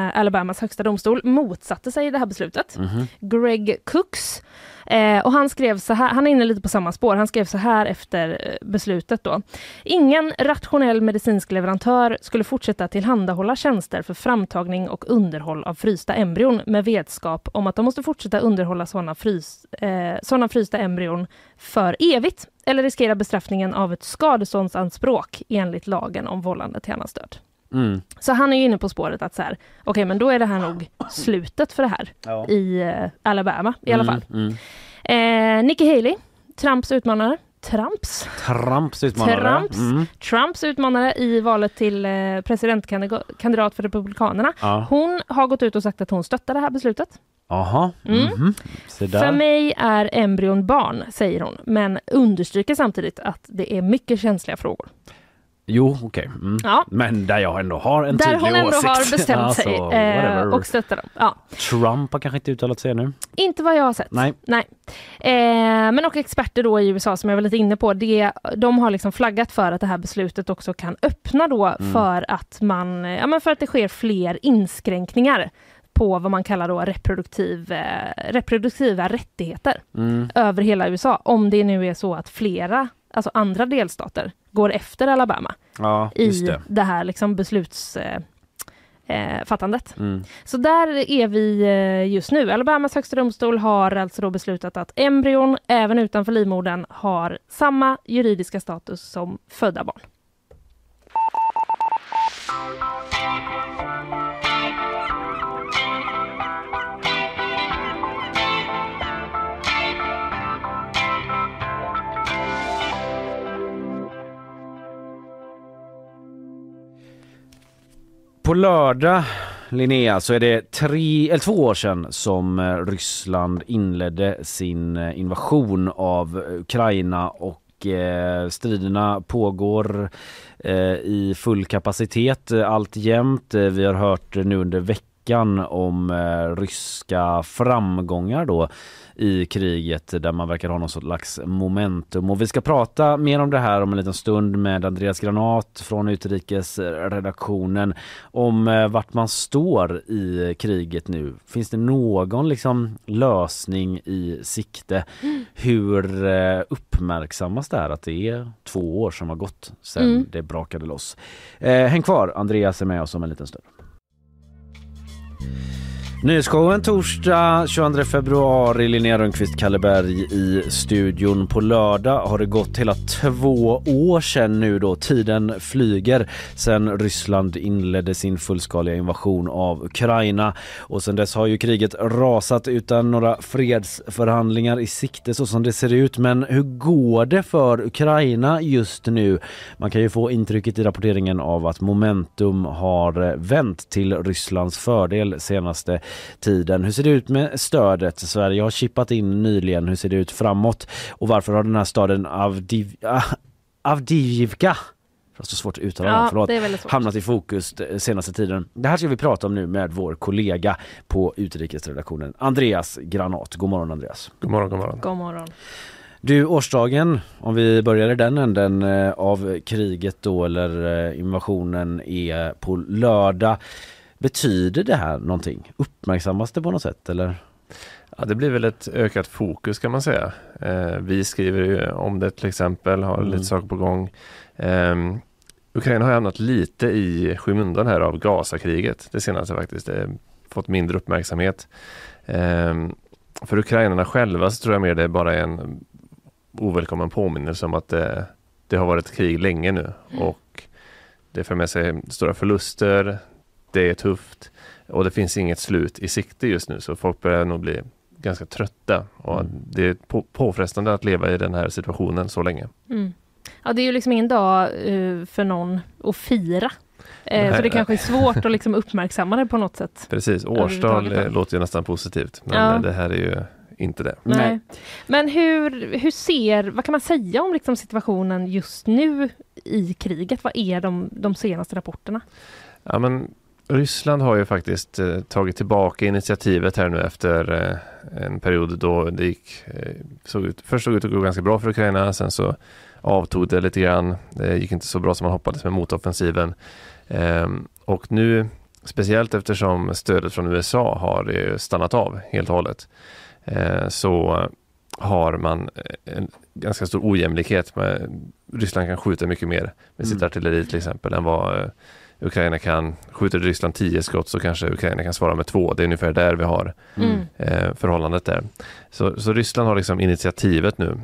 eh, Alabamas högsta domstol motsatte sig det här beslutet. Mhm. Greg Cooks. Eh, och han skrev så här, han är inne lite på samma spår, han skrev så här efter eh, beslutet då. Ingen rationell medicinsk leverantör skulle fortsätta tillhandahålla tjänster för framtagning och underhåll av frysta embryon med vetskap om att de måste fortsätta underhålla sådana, frys, eh, sådana frysta embryon för evigt eller riskera bestraffningen av ett skadeståndsanspråk enligt lagen om vållande till annans död. Mm. Så han är ju inne på spåret att så här, okej men då är det här nog slutet för det här Ja. i eh, Alabama i alla fall. Mm. Eh, Nikki Haley, Trumps utmanare. Trumps? Trumps utmanare. Trumps. Mm. Trumps utmanare i valet till eh, presidentkandidat för Republikanerna. Ja. Hon har gått ut och sagt att hon stöttar det här beslutet. Jaha, Mm. där. För mig är embryon barn, säger hon, men understryker samtidigt att det är mycket känsliga frågor. Jo, okej. Mm. Ja. Men där jag ändå har en Där tydlig hon ändå åsikt. har bestämt <laughs> Alltså, sig eh, whatever. och stöttar dem. Ja. Trump har kanske inte uttalat sig ännu. Inte vad jag har sett. Nej. Nej. Eh, men och experter då i USA som jag var lite inne på, det, de har liksom flaggat för att det här beslutet också kan öppna då Mm. för att man, ja men för att det sker fler inskränkningar på vad man kallar då reproduktiv, eh, reproduktiva rättigheter Mm. över hela USA. Om det nu är så att flera, alltså andra delstater, går efter Alabama Ja, i det. det. här liksom beslutsfattandet. Eh, fattandet. Mm. Så där är vi eh, just nu. Alabamas högsta domstol har alltså då beslutat att embryon, även utanför livmodern, har samma juridiska status som födda barn. På lördag, Linnea, så är det tre, eller två år sedan som eh, Ryssland inledde sin eh, invasion av Ukraina och eh, striderna pågår i full kapacitet allt alltjämt. Vi har hört nu under veckan veckan om eh, ryska framgångar då i kriget där man verkar ha någon slags momentum. Och vi ska prata mer om det här om en liten stund med Andreas Granat från utrikesredaktionen om eh, vart man står i kriget nu. Finns det någon liksom lösning i sikte? Hur eh, uppmärksammas det här att det är två år som har gått sedan Mm. det brakade loss? Häng kvar, Andreas är med oss om en liten stund. Mm-hmm. Nyhetsshowen torsdag 22 februari. Linnea Rönnqvist Kalleberg i studion. På lördag har det gått hela två år sedan nu då. Tiden flyger sedan Ryssland inledde sin fullskaliga invasion av Ukraina. Och sedan dess har ju kriget rasat utan några fredsförhandlingar i sikte så som det ser ut. Men hur går det för Ukraina just nu? Man kan ju få intrycket i rapporteringen av att momentum har vänt till Rysslands fördel senaste tiden. Hur ser det ut med stödet? Sverige har chippat in nyligen. Hur ser det ut framåt? Och varför har den här staden Avdiv... ah, så svårt att uttala Ja, förlåt. det är väldigt svårt. hamnat i fokus de- senaste tiden. Det här ska vi prata om nu med vår kollega på utrikesredaktionen Andreas Granat. God morgon Andreas. God morgon, god morgon. God morgon. Du, årsdagen, om vi börjar i den änden eh, av kriget då eller eh, invasionen är på lördag. Betyder det här någonting? Uppmärksammas det på något sätt eller? Ja, det blir väl ett ökat fokus kan man säga. Eh, vi skriver ju om det till exempel, har Mm. lite saker på gång. Eh, Ukraina har hamnat lite i skymundan här av Gazakriget. Det senaste faktiskt. Det fått mindre uppmärksamhet. Eh, för ukrainarna själva så tror jag mer det är bara en ovälkommen påminnelse om att det, det har varit krig länge nu och det för med sig stora förluster. Det är tufft och det finns inget slut i sikte just nu så folk börjar nog bli ganska trötta och det är på, påfrestande att leva i den här situationen så länge. Mm. Ja, det är ju liksom ingen dag eh, för någon att fira. Eh, Nej, så det nej. kanske är svårt att liksom uppmärksamma det på något sätt. <laughs> Precis, årstal Överhuvudtaget. eh, låter ju nästan positivt men Ja. eh, det här är ju inte det. Nej. Men hur, hur ser, vad kan man säga om liksom situationen just nu i kriget? Vad är de, de senaste rapporterna? Ja, men Ryssland har ju faktiskt eh, tagit tillbaka initiativet här nu efter eh, en period då det gick, eh, såg ut, först såg ut att gå ganska bra för Ukraina, sen så avtog det lite grann. Det gick inte så bra som man hoppades med motoffensiven. Ehm, och nu, speciellt eftersom stödet från USA har eh, stannat av helt och hållet, eh, så har man eh, en ganska stor ojämlikhet. Med, Ryssland kan skjuta mycket mer med sitt Mm. artilleri till exempel än vad Ukraina kan. Skjuter Ryssland 10 skott så kanske Ukraina kan svara med två. Det är ungefär där vi har Mm. eh, förhållandet där. Så, så Ryssland har liksom initiativet nu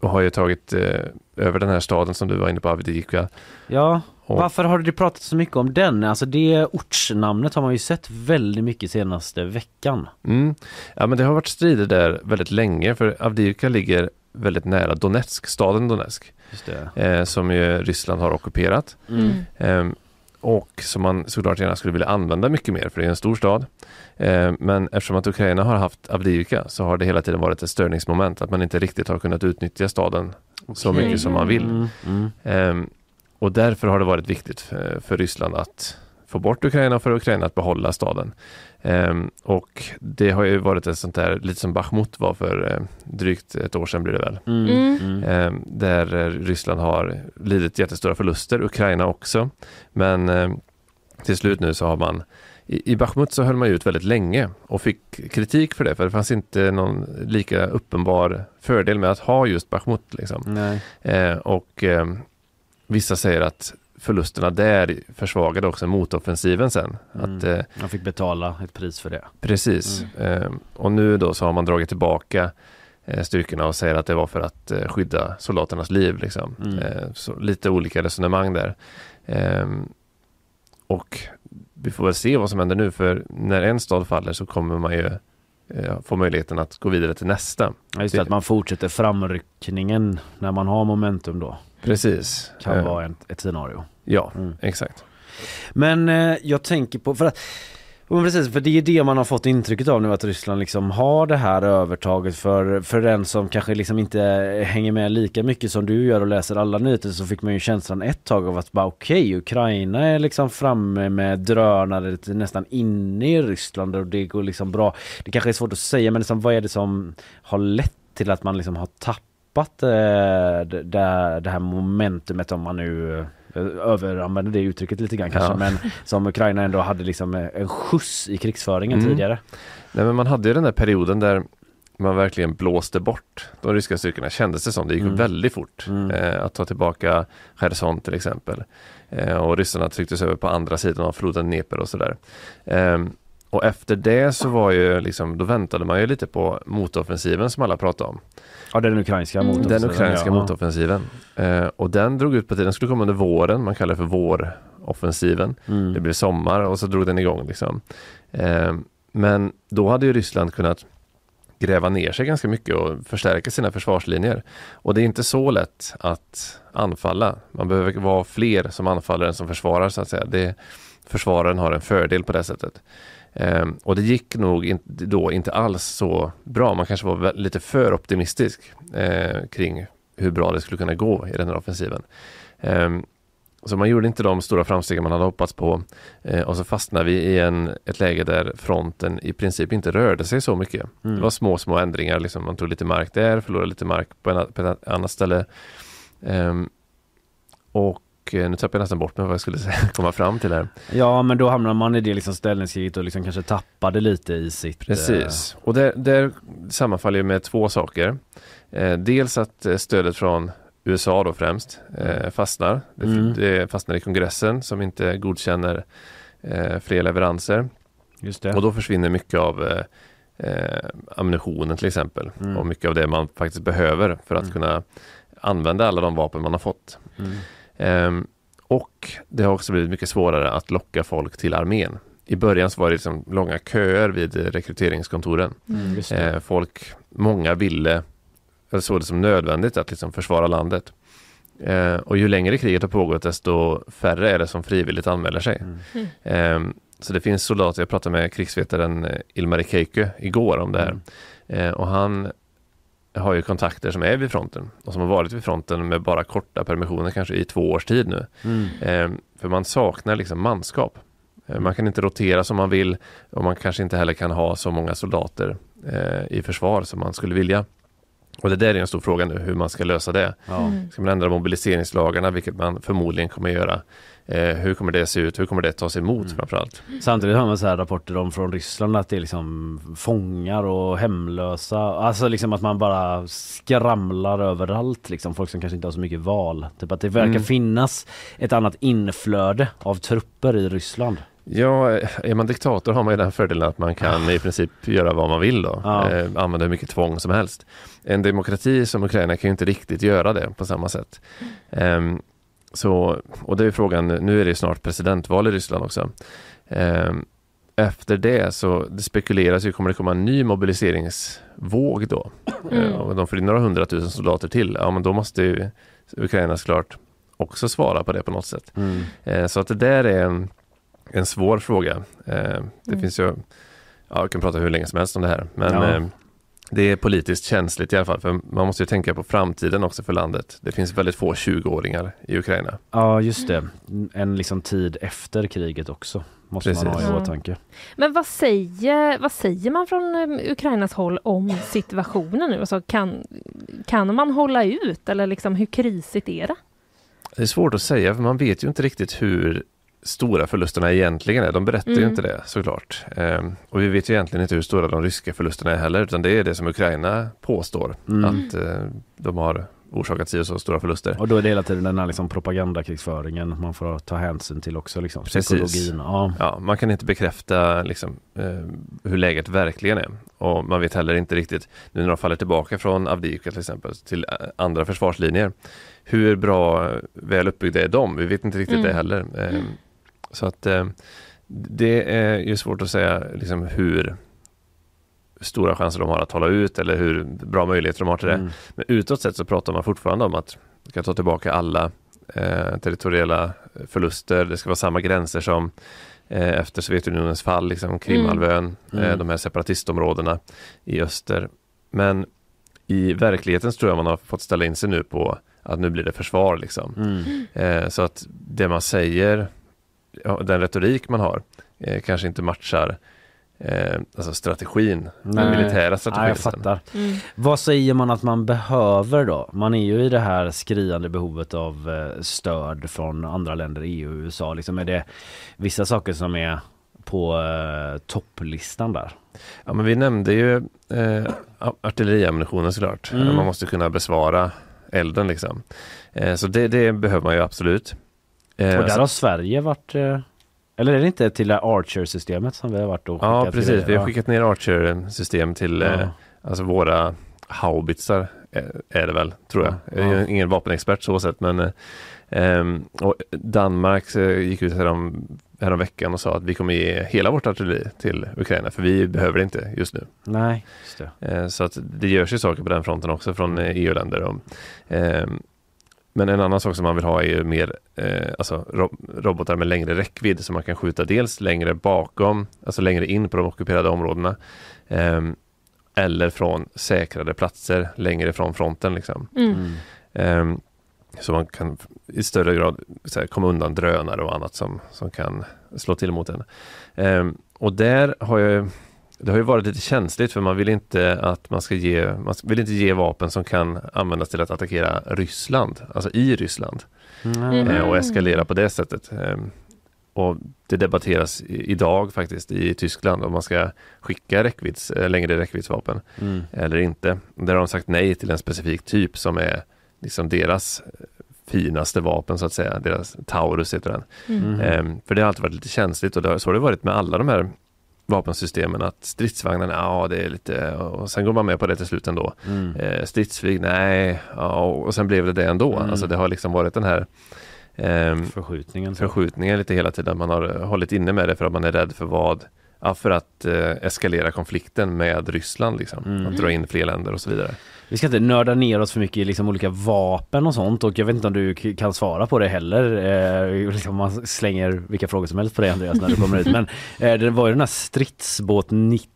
och har ju tagit eh, över den här staden som du var inne på, Avdiivka. Ja, Och- varför har det pratat så mycket om den? Alltså det ortsnamnet har man ju sett väldigt mycket senaste veckan. Mm. Ja, men det har varit strider där väldigt länge för Avdiivka ligger väldigt nära Donetsk, staden Donetsk, Just det. eh, som ju Ryssland har ockuperat. Mm. Ehm, och som man såklart gärna skulle vilja använda mycket mer för det är en stor stad. Ehm, men eftersom att Ukraina har haft Avdiivka så har det hela tiden varit ett störningsmoment att man inte riktigt har kunnat utnyttja staden så Okej. mycket som man vill. Mm, mm. Ehm, och därför har det varit viktigt för, för Ryssland att få bort Ukraina och för Ukraina att behålla staden. Ehm, och det har ju varit ett sånt där, lite som Bachmut var för eh, drygt ett år sedan blir det väl. Mm, Mm. mm. Ehm, där eh, Ryssland har lidit jättestora förluster, Ukraina också. Men eh, till slut nu så har man i, I Bachmut så höll man ut väldigt länge och fick kritik för det för det fanns inte någon lika uppenbar fördel med att ha just Bachmut. Liksom. Nej. Eh, och eh, vissa säger att förlusterna där försvagade också motoffensiven sen. Mm. Att, eh, Man fick betala ett pris för det. Precis. Eh, och nu då så har man dragit tillbaka eh, styrkorna och säger att det var för att eh, skydda soldaternas liv. Liksom. Mm. Eh, så lite olika resonemang där. Eh, och vi får väl se vad som händer nu för när en stad faller så kommer man ju eh, få möjligheten att gå vidare till nästa. Ja, just det, att man fortsätter framryckningen när man har momentum då. Precis. Kan Eh, vara en, ett scenario. Ja, Mm. exakt. Men eh, jag tänker på, för att Men precis, för det är det man har fått intrycket av nu att Ryssland liksom har det här övertaget för, för den som kanske liksom inte hänger med lika mycket som du gör och läser alla nyheter så fick man ju känslan ett tag av att bara okej, okay, Ukraina är liksom framme med drönare nästan inne i Ryssland och det går liksom bra. Det kanske är svårt att säga men liksom, vad är det som har lett till att man liksom har tappat eh, det, det här momentumet om man nu överanvänder det uttrycket lite grann kanske, ja. men som Ukraina ändå hade liksom en skjuts i krigsföringen mm. tidigare. Nej men man hade ju den där perioden där man verkligen blåste bort de ryska styrkorna kändes det som. Det gick mm. väldigt fort mm. eh, att ta tillbaka Cherson till exempel. Eh, och ryssarna trycktes över på andra sidan av floden Dnepr och sådär. Eh, och efter det så var ju liksom, då väntade man ju lite på motoffensiven som alla pratade om. Ja, den ukrainska mm. motoffensiven. Den ukrainska ja. motoffensiven. Eh, och den drog ut på tiden, den skulle komma under våren, man kallar det för våroffensiven. Mm. Det blev sommar och så drog den igång liksom. Eh, men då hade ju Ryssland kunnat gräva ner sig ganska mycket och förstärka sina försvarslinjer. Och det är inte så lätt att anfalla. Man behöver vara fler som anfaller än som försvarar så att säga. Det, försvararen har en fördel på det sättet. Um, och det gick nog in, då inte alls så bra. Man kanske var lite för optimistisk uh, kring hur bra det skulle kunna gå i den här offensiven. Um, så man gjorde inte de stora framsteg man hade hoppats på uh, och så fastnade vi i en, ett läge där fronten i princip inte rörde sig så mycket. Mm. Det var små, små ändringar. Liksom man tog lite mark där, förlorade lite mark på, en, på ett annat ställe. Um, och Eh, nu tappade jag nästan bort mig vad jag skulle <laughs> komma fram till här. Ja men då hamnar man i det liksom ställningskriget och liksom kanske tappade lite i sitt... Precis, och det, det sammanfaller med två saker. Eh, dels att eh, stödet från USA då främst eh, fastnar. Mm. det, fastnar i kongressen som inte godkänner eh, fler leveranser. Just det. Och då försvinner mycket av eh, eh, ammunitionen till exempel mm. och mycket av det man faktiskt behöver för att mm. kunna använda alla de vapen man har fått. Mm. Um, och det har också blivit mycket svårare att locka folk till armén. I början så var det liksom långa köer vid rekryteringskontoren. Mm, eh, folk, många ville, eller såg det som nödvändigt att liksom försvara landet. Eh, och ju längre kriget har pågått desto färre är det som frivilligt anmäler sig. Mm. Eh, så det finns soldater, jag pratade med krigsvetaren eh, Ilmari Keikö igår om det här. Mm. Och han har ju kontakter som är vid fronten och som har varit vid fronten med bara korta permissioner kanske i två års tid nu. Mm. Eh, för man saknar liksom manskap. Eh, man kan inte rotera som man vill och man kanske inte heller kan ha så många soldater eh, i försvar som man skulle vilja. Och det där är en stor fråga nu hur man ska lösa det. Mm. Ska man ändra mobiliseringslagarna, vilket man förmodligen kommer göra. Eh, hur kommer det se ut? Hur kommer det tas emot mm. framförallt? Samtidigt har man så här rapporter om från Ryssland att det är liksom fångar och hemlösa. Alltså liksom att man bara skramlar överallt liksom. Folk som kanske inte har så mycket val. Typ att det verkar mm. finnas ett annat inflöde av trupper i Ryssland. Ja, är man diktator har man ju den fördelen att man kan i princip göra vad man vill då. Ja. Eh, använda hur mycket tvång som helst. En demokrati som Ukraina kan ju inte riktigt göra det på samma sätt. Eh, så, och det är frågan, nu är det snart presidentval i Ryssland också. Eh, efter det så det spekuleras ju, kommer det komma en ny mobiliseringsvåg då? Mm. Eh, och de får in några hundratusen soldater till. Ja, men då måste ju Ukraina såklart också svara på det på något sätt. Mm. Eh, så att det där är en en svår fråga. Det mm. finns ju, ja, jag kan prata hur länge som helst om det här, men ja. Det är politiskt känsligt i alla fall, för man måste ju tänka på framtiden också för landet. Det finns väldigt få 20-åringar i Ukraina. Ja, just det. En liksom tid efter kriget också måste Precis. man ha i åtanke. Men vad säger, vad säger man från eh, Ukrainas håll om situationen nu? Alltså kan, kan man hålla ut eller liksom hur krisigt är det? Det är svårt att säga för man vet ju inte riktigt hur stora förlusterna egentligen är. De berättar mm. ju inte det såklart. Ehm, och vi vet ju egentligen inte hur stora de ryska förlusterna är heller, utan det är det som Ukraina påstår, mm. att eh, de har orsakat sig så stora förluster. Och då är det hela tiden den här liksom propagandakrigsföringen man får ta hänsyn till också, liksom, psykologin. Ja. ja. man kan inte bekräfta liksom, eh, hur läget verkligen är. Och man vet heller inte riktigt, nu när de faller tillbaka från Avdiivka till exempel, till eh, andra försvarslinjer, hur bra, väl uppbyggda är de? Vi vet inte riktigt mm. det heller. Eh, så att eh, det är ju svårt att säga liksom hur stora chanser de har att hålla ut eller hur bra möjligheter de har till det. Mm. Men utåt sett så pratar man fortfarande om att man ska ta tillbaka alla eh, territoriella förluster. Det ska vara samma gränser som eh, efter Sovjetunionens fall, liksom Krimhalvön, Mm. eh, de här separatistområdena i öster. Men i verkligheten så tror jag man har fått ställa in sig nu på att nu blir det försvar liksom. Mm. Eh, så att det man säger, den retorik man har, eh, kanske inte matchar eh, alltså strategin, den Nej. militära strategin. Ja, jag fattar. Mm. Vad säger man att man behöver då? Man är ju i det här skriande behovet av eh, stöd från andra länder, EU och USA. Liksom är det vissa saker som är på eh, topplistan där? Ja, men vi nämnde ju eh, artilleriammunitionen såklart. Mm. Man måste kunna besvara elden liksom. Eh, så det, det behöver man ju absolut. Eh, Och där så- har Sverige varit eh, eller är det inte till Archer-systemet som vi har varit och skickat Ja, precis. Vi har skickat ner Archer-system till Ja. eh, alltså våra haubitsar är det väl, tror jag. Ja. Jag är ingen vapenexpert så sett, men ehm, och Danmark gick ut härom, härom veckan och sa att vi kommer ge hela vårt artilleri till Ukraina, för vi behöver det inte just nu. Nej, just. Eh, Så att det görs ju saker på den fronten också från EU-länder. Ehm, men en annan sak som man vill ha är ju mer eh, alltså ro- robotar med längre räckvidd så man kan skjuta dels längre bakom, alltså längre in på de ockuperade områdena. ehm, eller från säkrade platser längre från fronten. Liksom. Mm. Ehm, så man kan i större grad så här, komma undan drönare och annat som, som kan slå till mot en. Ehm, och där har jag det har ju varit lite känsligt för man vill inte att man ska ge, man vill inte ge vapen som kan användas till att attackera Ryssland, alltså i Ryssland. Mm. Eh, och eskalera på det sättet. Ehm, och det debatteras idag faktiskt i Tyskland om man ska skicka räckvidds, eh, längre räckviddsvapen Mm. eller inte. Där har de sagt nej till en specifik typ som är liksom deras finaste vapen så att säga. Deras Taurus heter den. Mm. Ehm, för det har alltid varit lite känsligt och det har, så har det varit med alla de här vapensystemen att stridsvagnarna, ja det är lite, och sen går man med på det till slut ändå. Mm. Eh, stridsflyg, nej, ja, och sen blev det det ändå. Mm. Alltså det har liksom varit den här ehm, Förskjutningen. förskjutningen lite hela tiden. Man har eh, hållit inne med det för att man är rädd för vad? Ja, för att eh, eskalera konflikten med Ryssland liksom. Mm. Att dra in fler länder och så vidare. Vi ska inte nörda ner oss för mycket i liksom olika vapen och sånt och jag vet inte om du kan svara på det heller. Eh, liksom man slänger vilka frågor som helst på dig Andreas när du kommer ut. Men eh, det var ju den här stridsbåt 90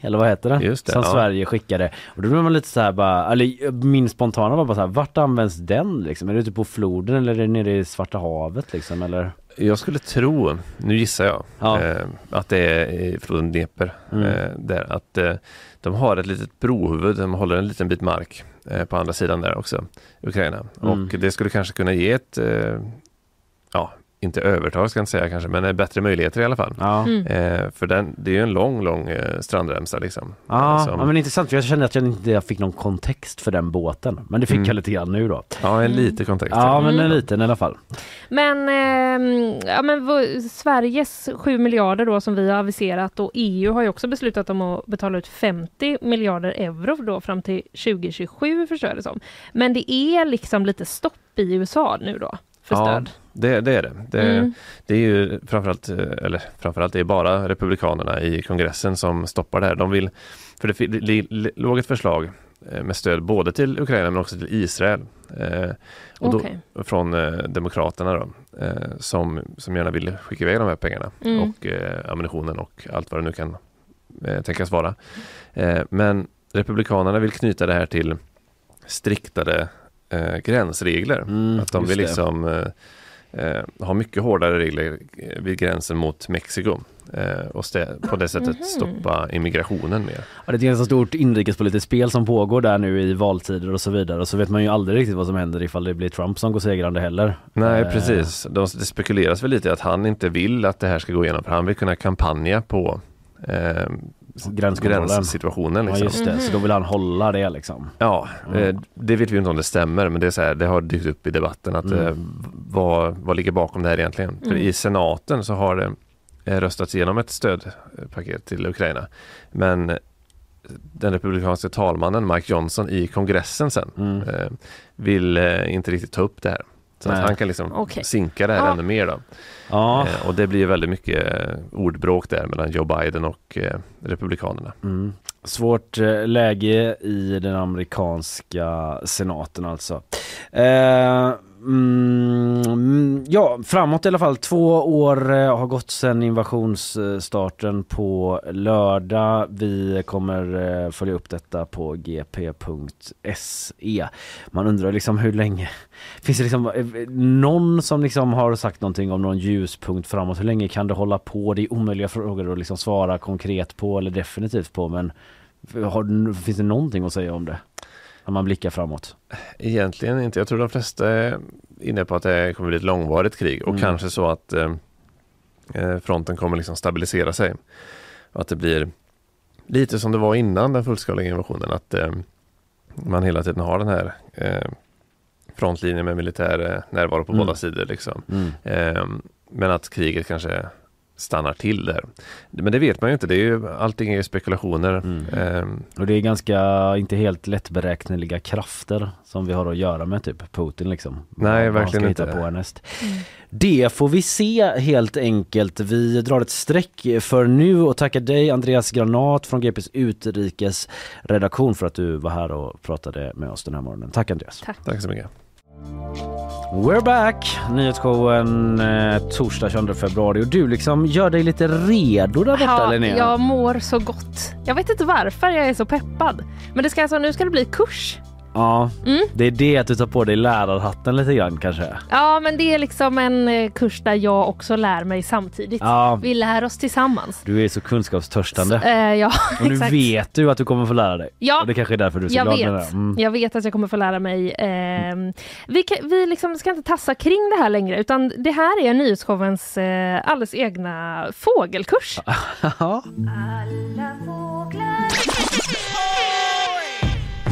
eller vad heter det? Just det, Som ja. Sverige skickade. Och då blir man lite så här bara, eller min spontana var bara så här, vart används den liksom? Är det ute på floden eller är det nere i Svarta havet liksom eller? Jag skulle tro, nu gissar jag, Ja. eh, att det är i floden Dnepr. Mm. Eh, där, att eh, de har ett litet brohuvud, de håller en liten bit mark eh, på andra sidan där också, Ukraina. Mm. Och det skulle kanske kunna ge ett, eh, ja, inte övertag ska jag inte säga kanske, men eh, bättre möjligheter i alla fall. Ja. Mm. Eh, för den, det är ju en lång, lång eh, strandremsa liksom. Ja, Som- ja men intressant för jag kände att jag inte fick någon kontext för den båten. Men det fick Mm. jag lite grann nu då. Ja, en lite kontext. Ja men Mm. en liten i alla fall. Men, ehm, ja, men Sveriges 7 miljarder då som vi har aviserat och EU har ju också beslutat om att betala ut 50 miljarder euro då fram till 2027 förstår jag det som. Men det är liksom lite stopp i USA nu då för Ja, stöd. Det, det är det. Det, Mm. det är ju framförallt, eh, eller framförallt, det är bara Republikanerna i kongressen som stoppar det här. De vill, för det, låg ett förslag eh, med stöd både till Ukraina men också till Israel. Eh, och då, Okej. Från eh, Demokraterna då, eh, som, som gärna vill skicka iväg de här pengarna Mm. och eh, ammunitionen och allt vad det nu kan eh, tänkas vara. Eh, men Republikanerna vill knyta det här till striktare eh, gränsregler. Mm, att de vill liksom eh, eh, ha mycket hårdare regler eh, vid gränsen mot Mexiko eh, och på det sättet Mhm. stoppa immigrationen mer. Ja, det är ett ganska stort inrikespolitiskt spel som pågår där nu i valtider och så vidare och så vet man ju aldrig riktigt vad som händer ifall det blir Trump som går segrande heller. Nej precis, De, det spekuleras väl lite att han inte vill att det här ska gå igenom för han vill kunna kampanja på eh, Gränskontrollen. gränssituationen. Ja Liksom. just det, så då vill han hålla det liksom. Ja, Mm. eh, det vet vi inte om det stämmer men det, är så här, det har dykt upp i debatten att Mm. eh, vad, vad ligger bakom det här egentligen? För Mm. i senaten så har det eh, röstats igenom ett stödpaket till Ukraina. Men den republikanska talmannen Mike Johnson i kongressen sen Mm. eh, vill inte riktigt ta upp det här. Så att han kan liksom Okej. sinka det här Ja. ännu mer då. Ja. Eh, och det blir väldigt mycket eh, ordbråk där mellan Joe Biden och eh, Republikanerna. Mm. Svårt eh, läge i den amerikanska senaten alltså. Eh, Mm, mm, ja, framåt i alla fall. Två år eh, har gått sedan invasionsstarten på lördag. Vi kommer eh, följa upp detta på gp.se. Man undrar liksom hur länge... Finns det liksom eh, någon som liksom har sagt någonting om någon ljuspunkt framåt? Hur länge kan det hålla på? Det är omöjliga frågor att liksom svara konkret på eller definitivt på men har, finns det någonting att säga om det? När man blickar framåt. Egentligen inte. Jag tror de flesta är inne på att det kommer bli ett långvarigt krig och Mm. kanske så att eh, eh, fronten kommer liksom stabilisera sig. Och att det blir lite som det var innan den fullskaliga invasionen. Att eh, man hela tiden har den här eh, frontlinjen med militär eh, närvaro på Mm. båda sidor. Liksom. Mm. Eh, men att kriget kanske stannar till där. Men det vet man ju inte. Det är ju, allting är ju spekulationer. Mm. Eh, Och det är ganska, inte helt lättberäkneliga krafter som vi har att göra med typ Putin liksom. Nej, Vad verkligen ska inte. hitta på härnäst. Det får vi se helt enkelt. Vi drar ett streck för nu och tackar dig Andreas Granat från GPs utrikesredaktion för att du var här och pratade med oss den här morgonen. Tack Andreas. Tack. tack så mycket. We're back! Nyhetsshowen eh, torsdag 22 februari och du liksom gör dig lite redo där borta Ja, Linnea. jag mår så gott. Jag vet inte varför jag är så peppad. Men det ska alltså, nu ska det bli kurs. Ja, Mm. det är det att du tar på dig lärarhatten lite grann kanske. Ja, men det är liksom en eh, kurs där jag också lär mig samtidigt. Ja. Vi lär oss tillsammans. Du är så kunskapstörstande. Eh, ja, <laughs> och nu vet du att du kommer få lära dig. Ja, och det kanske är därför du är så jag glad vet. med det. Mm. Jag vet att jag kommer få lära mig. ehm, vi kan, vi liksom ska inte tassa kring det här längre utan det här är nyhetsshowens eh, alldeles egna fågelkurs. <laughs>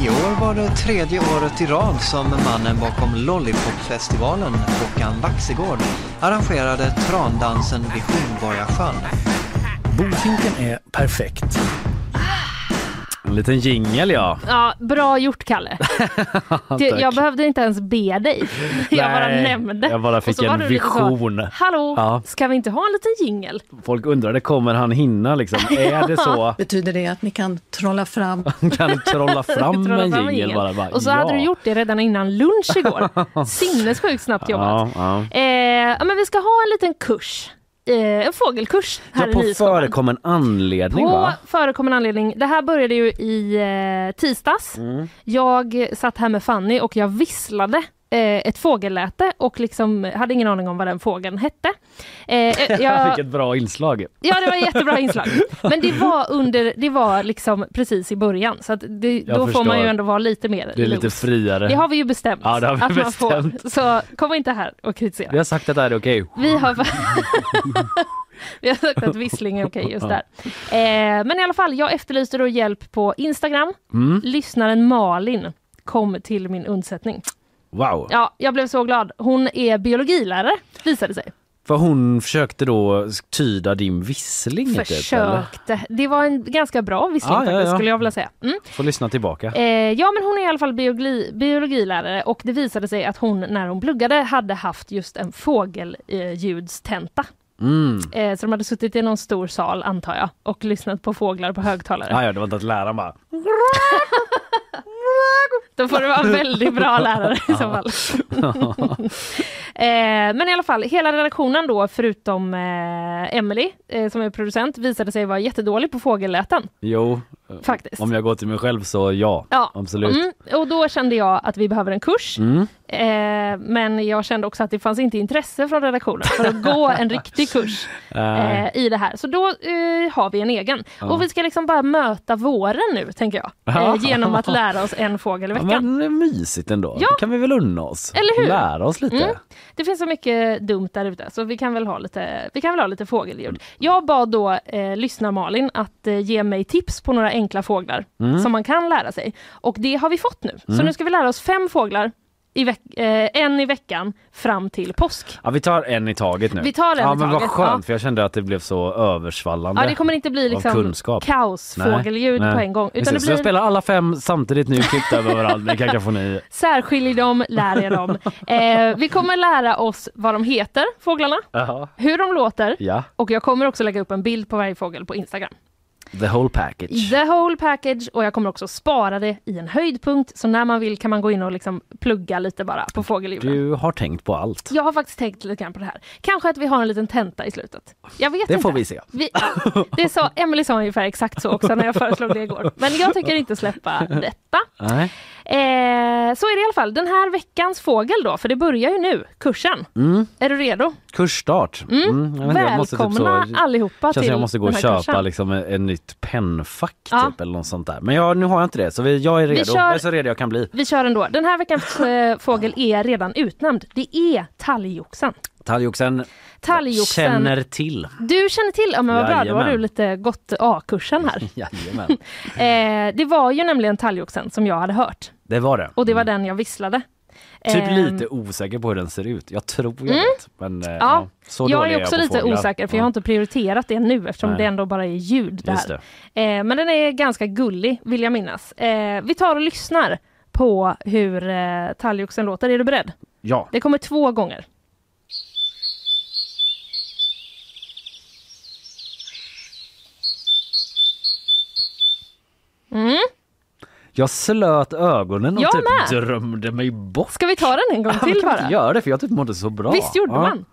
I år var det tredje året i rad som mannen bakom Lollipopfestivalen, Håkan Waxegård, arrangerade trandansen vid Hornborgasjön. Bofinken är perfekt. En liten jingel ja. Ja, bra gjort Kalle. <laughs> Tack. jag behövde inte ens be dig. <laughs> Jag bara nämnde. jag bara fick en du lite så, vision. Hallå, Ja. ska vi inte ha en liten jingel? Folk undrade, kommer han hinna liksom? <laughs> Är det så? Betyder det att ni kan trolla fram? Kan du trolla fram Trolla en jingel bara? bara Och så ja. hade du gjort det redan innan lunch igår. Sinnessjukt snabbt jobbat. Ja, ja. Eh, men vi ska ha en liten kurs. Eh, en fågelkurs här Ja, i på Nyhetsskolan. förekommen anledning På va? förekommande anledning. Det här började ju i eh, tisdags. Mm. Jag satt här med Fanny och jag visslade ett fågelläte och liksom hade ingen aning om vad den fågeln hette. Eh, <laughs> jag, Vilket bra inslag. Ja, det var jättebra inslag. <laughs> Men det var under, det var liksom precis i början så det, då får man ju förstår. ändå vara lite mer Det är lite loose. friare. Det har vi ju bestämt. Ja, det har vi att man får. bestämt. Så kom inte här och kritisera. Vi har sagt att det här är okej. Vi har, <laughs> vi har sagt att vissling är okej just där. Eh, men i alla fall, jag efterlyste då hjälp på Instagram. Mm. Lyssnaren Malin kom till min undsättning. Wow. Ja, jag blev så glad. Hon är biologilärare, visade sig. För hon försökte då tyda din vissling typ? Försökte. Det var en ganska bra vissling Ja, ja, skulle jag vilja säga. Mm. Får lyssna tillbaka. Eh, ja, men hon är i alla fall biologi, biologilärare och det visade sig att hon när hon pluggade hade haft just en fågelljudstenta. Mm. Eh, så de hade suttit i någon stor sal, antar jag, och lyssnat på fåglar på högtalare. Ja, ja, det var inte att läraren bara... <laughs> Då får det vara en väldigt bra <laughs> lärare i så fall. <laughs> eh, men i alla fall, hela redaktionen då, förutom eh, Emily eh, som är producent, visade sig vara jättedålig på fågelläten. Jo, Faktiskt. om jag går till mig själv så ja, Ja, absolut. Mm, och då kände jag att vi behöver en kurs. Mm. Eh, men jag kände också att det fanns inte intresse från redaktionen för att gå en riktig kurs <laughs> eh, i det här. Så då eh, har vi en egen. Ja. Och vi ska liksom bara möta våren nu, tänker jag. Ja. Eh, genom att lära oss en <laughs> fågel i Ja, veckan. men det är mysigt ändå. Ja. Det kan vi väl unna oss? Eller hur? Lära oss lite. Mm. Det finns så mycket dumt där ute så vi kan väl ha lite, vi kan väl ha lite fågelljud. Jag bad då eh, lyssna Malin att eh, ge mig tips på några enkla fåglar Mm. som man kan lära sig. Och det har vi fått nu. Så Mm. nu ska vi lära oss fem fåglar, i eh, en i veckan fram till påsk. Ja, vi tar en i taget nu. Vi tar en ja, i men vad taget, skönt ja. för jag kände att det blev så översvallande. Ja, det kommer inte bli liksom kaosfågelljud på en gång. Utan det, det Så jag blir spelar alla fem samtidigt nu, klippt över varandra. Ni kan <laughs> kakafoni. särskilj dem, lär er dem. Eh, vi kommer lära oss vad de heter, fåglarna, Jaha. hur de låter Ja. och jag kommer också lägga upp en bild på varje fågel på Instagram. The whole package. The whole package och jag kommer också spara det i en höjdpunkt så när man vill kan man gå in och liksom plugga lite bara på fågeljuren. Du har tänkt på allt. Jag har faktiskt tänkt lite grann på det här. Kanske att vi har en liten tenta i slutet. Jag vet Det inte. får vi se. Vi, det sa, Emily sa ungefär exakt så också när jag föreslog det igår. Men jag tänker inte släppa detta. Nej. Eh, så är det i alla fall. Den här veckans fågel då, för det börjar ju nu, kursen. Mm. Är du redo? Kursstart. Mm. jag vet inte, jag måste typ Välkomna så- allihopa till jag måste gå och köpa liksom ett, ett nytt pennfack Ja. typ, eller något sånt där. Men jag, nu har jag inte det så vi, jag är redo. kör- Jag är så redo jag kan bli. Vi kör ändå. Den här veckans eh, fågel är redan utnämnd. Det är talgoxen. Talgoxen Talgoxen. känner till. Du känner till, ja men vad bra, då har du lite gått A-kursen här. <laughs> Jajamän. <laughs> eh, det var ju nämligen talgoxen som jag hade hört Det var det. och det var den jag visslade. Typ Ehm, lite osäker på hur den ser ut. Jag tror jag Mm. vet. Men eh, ja, Ja, så jag är också på lite fåglar. osäker för Ja. jag har inte prioriterat det nu eftersom Nej. det ändå bara är ljud det här. Eh, men den är ganska gullig vill jag minnas. Eh, vi tar och lyssnar på hur eh, talgoxen låter. Är du beredd? Ja. Det kommer två gånger. Mm. Jag slöt ögonen och Jag typ med. drömde mig bort. Ska vi ta den en gång Ja, till kan vi bara? inte göra det för jag typ mådde så bra. Visst gjorde Ja. man?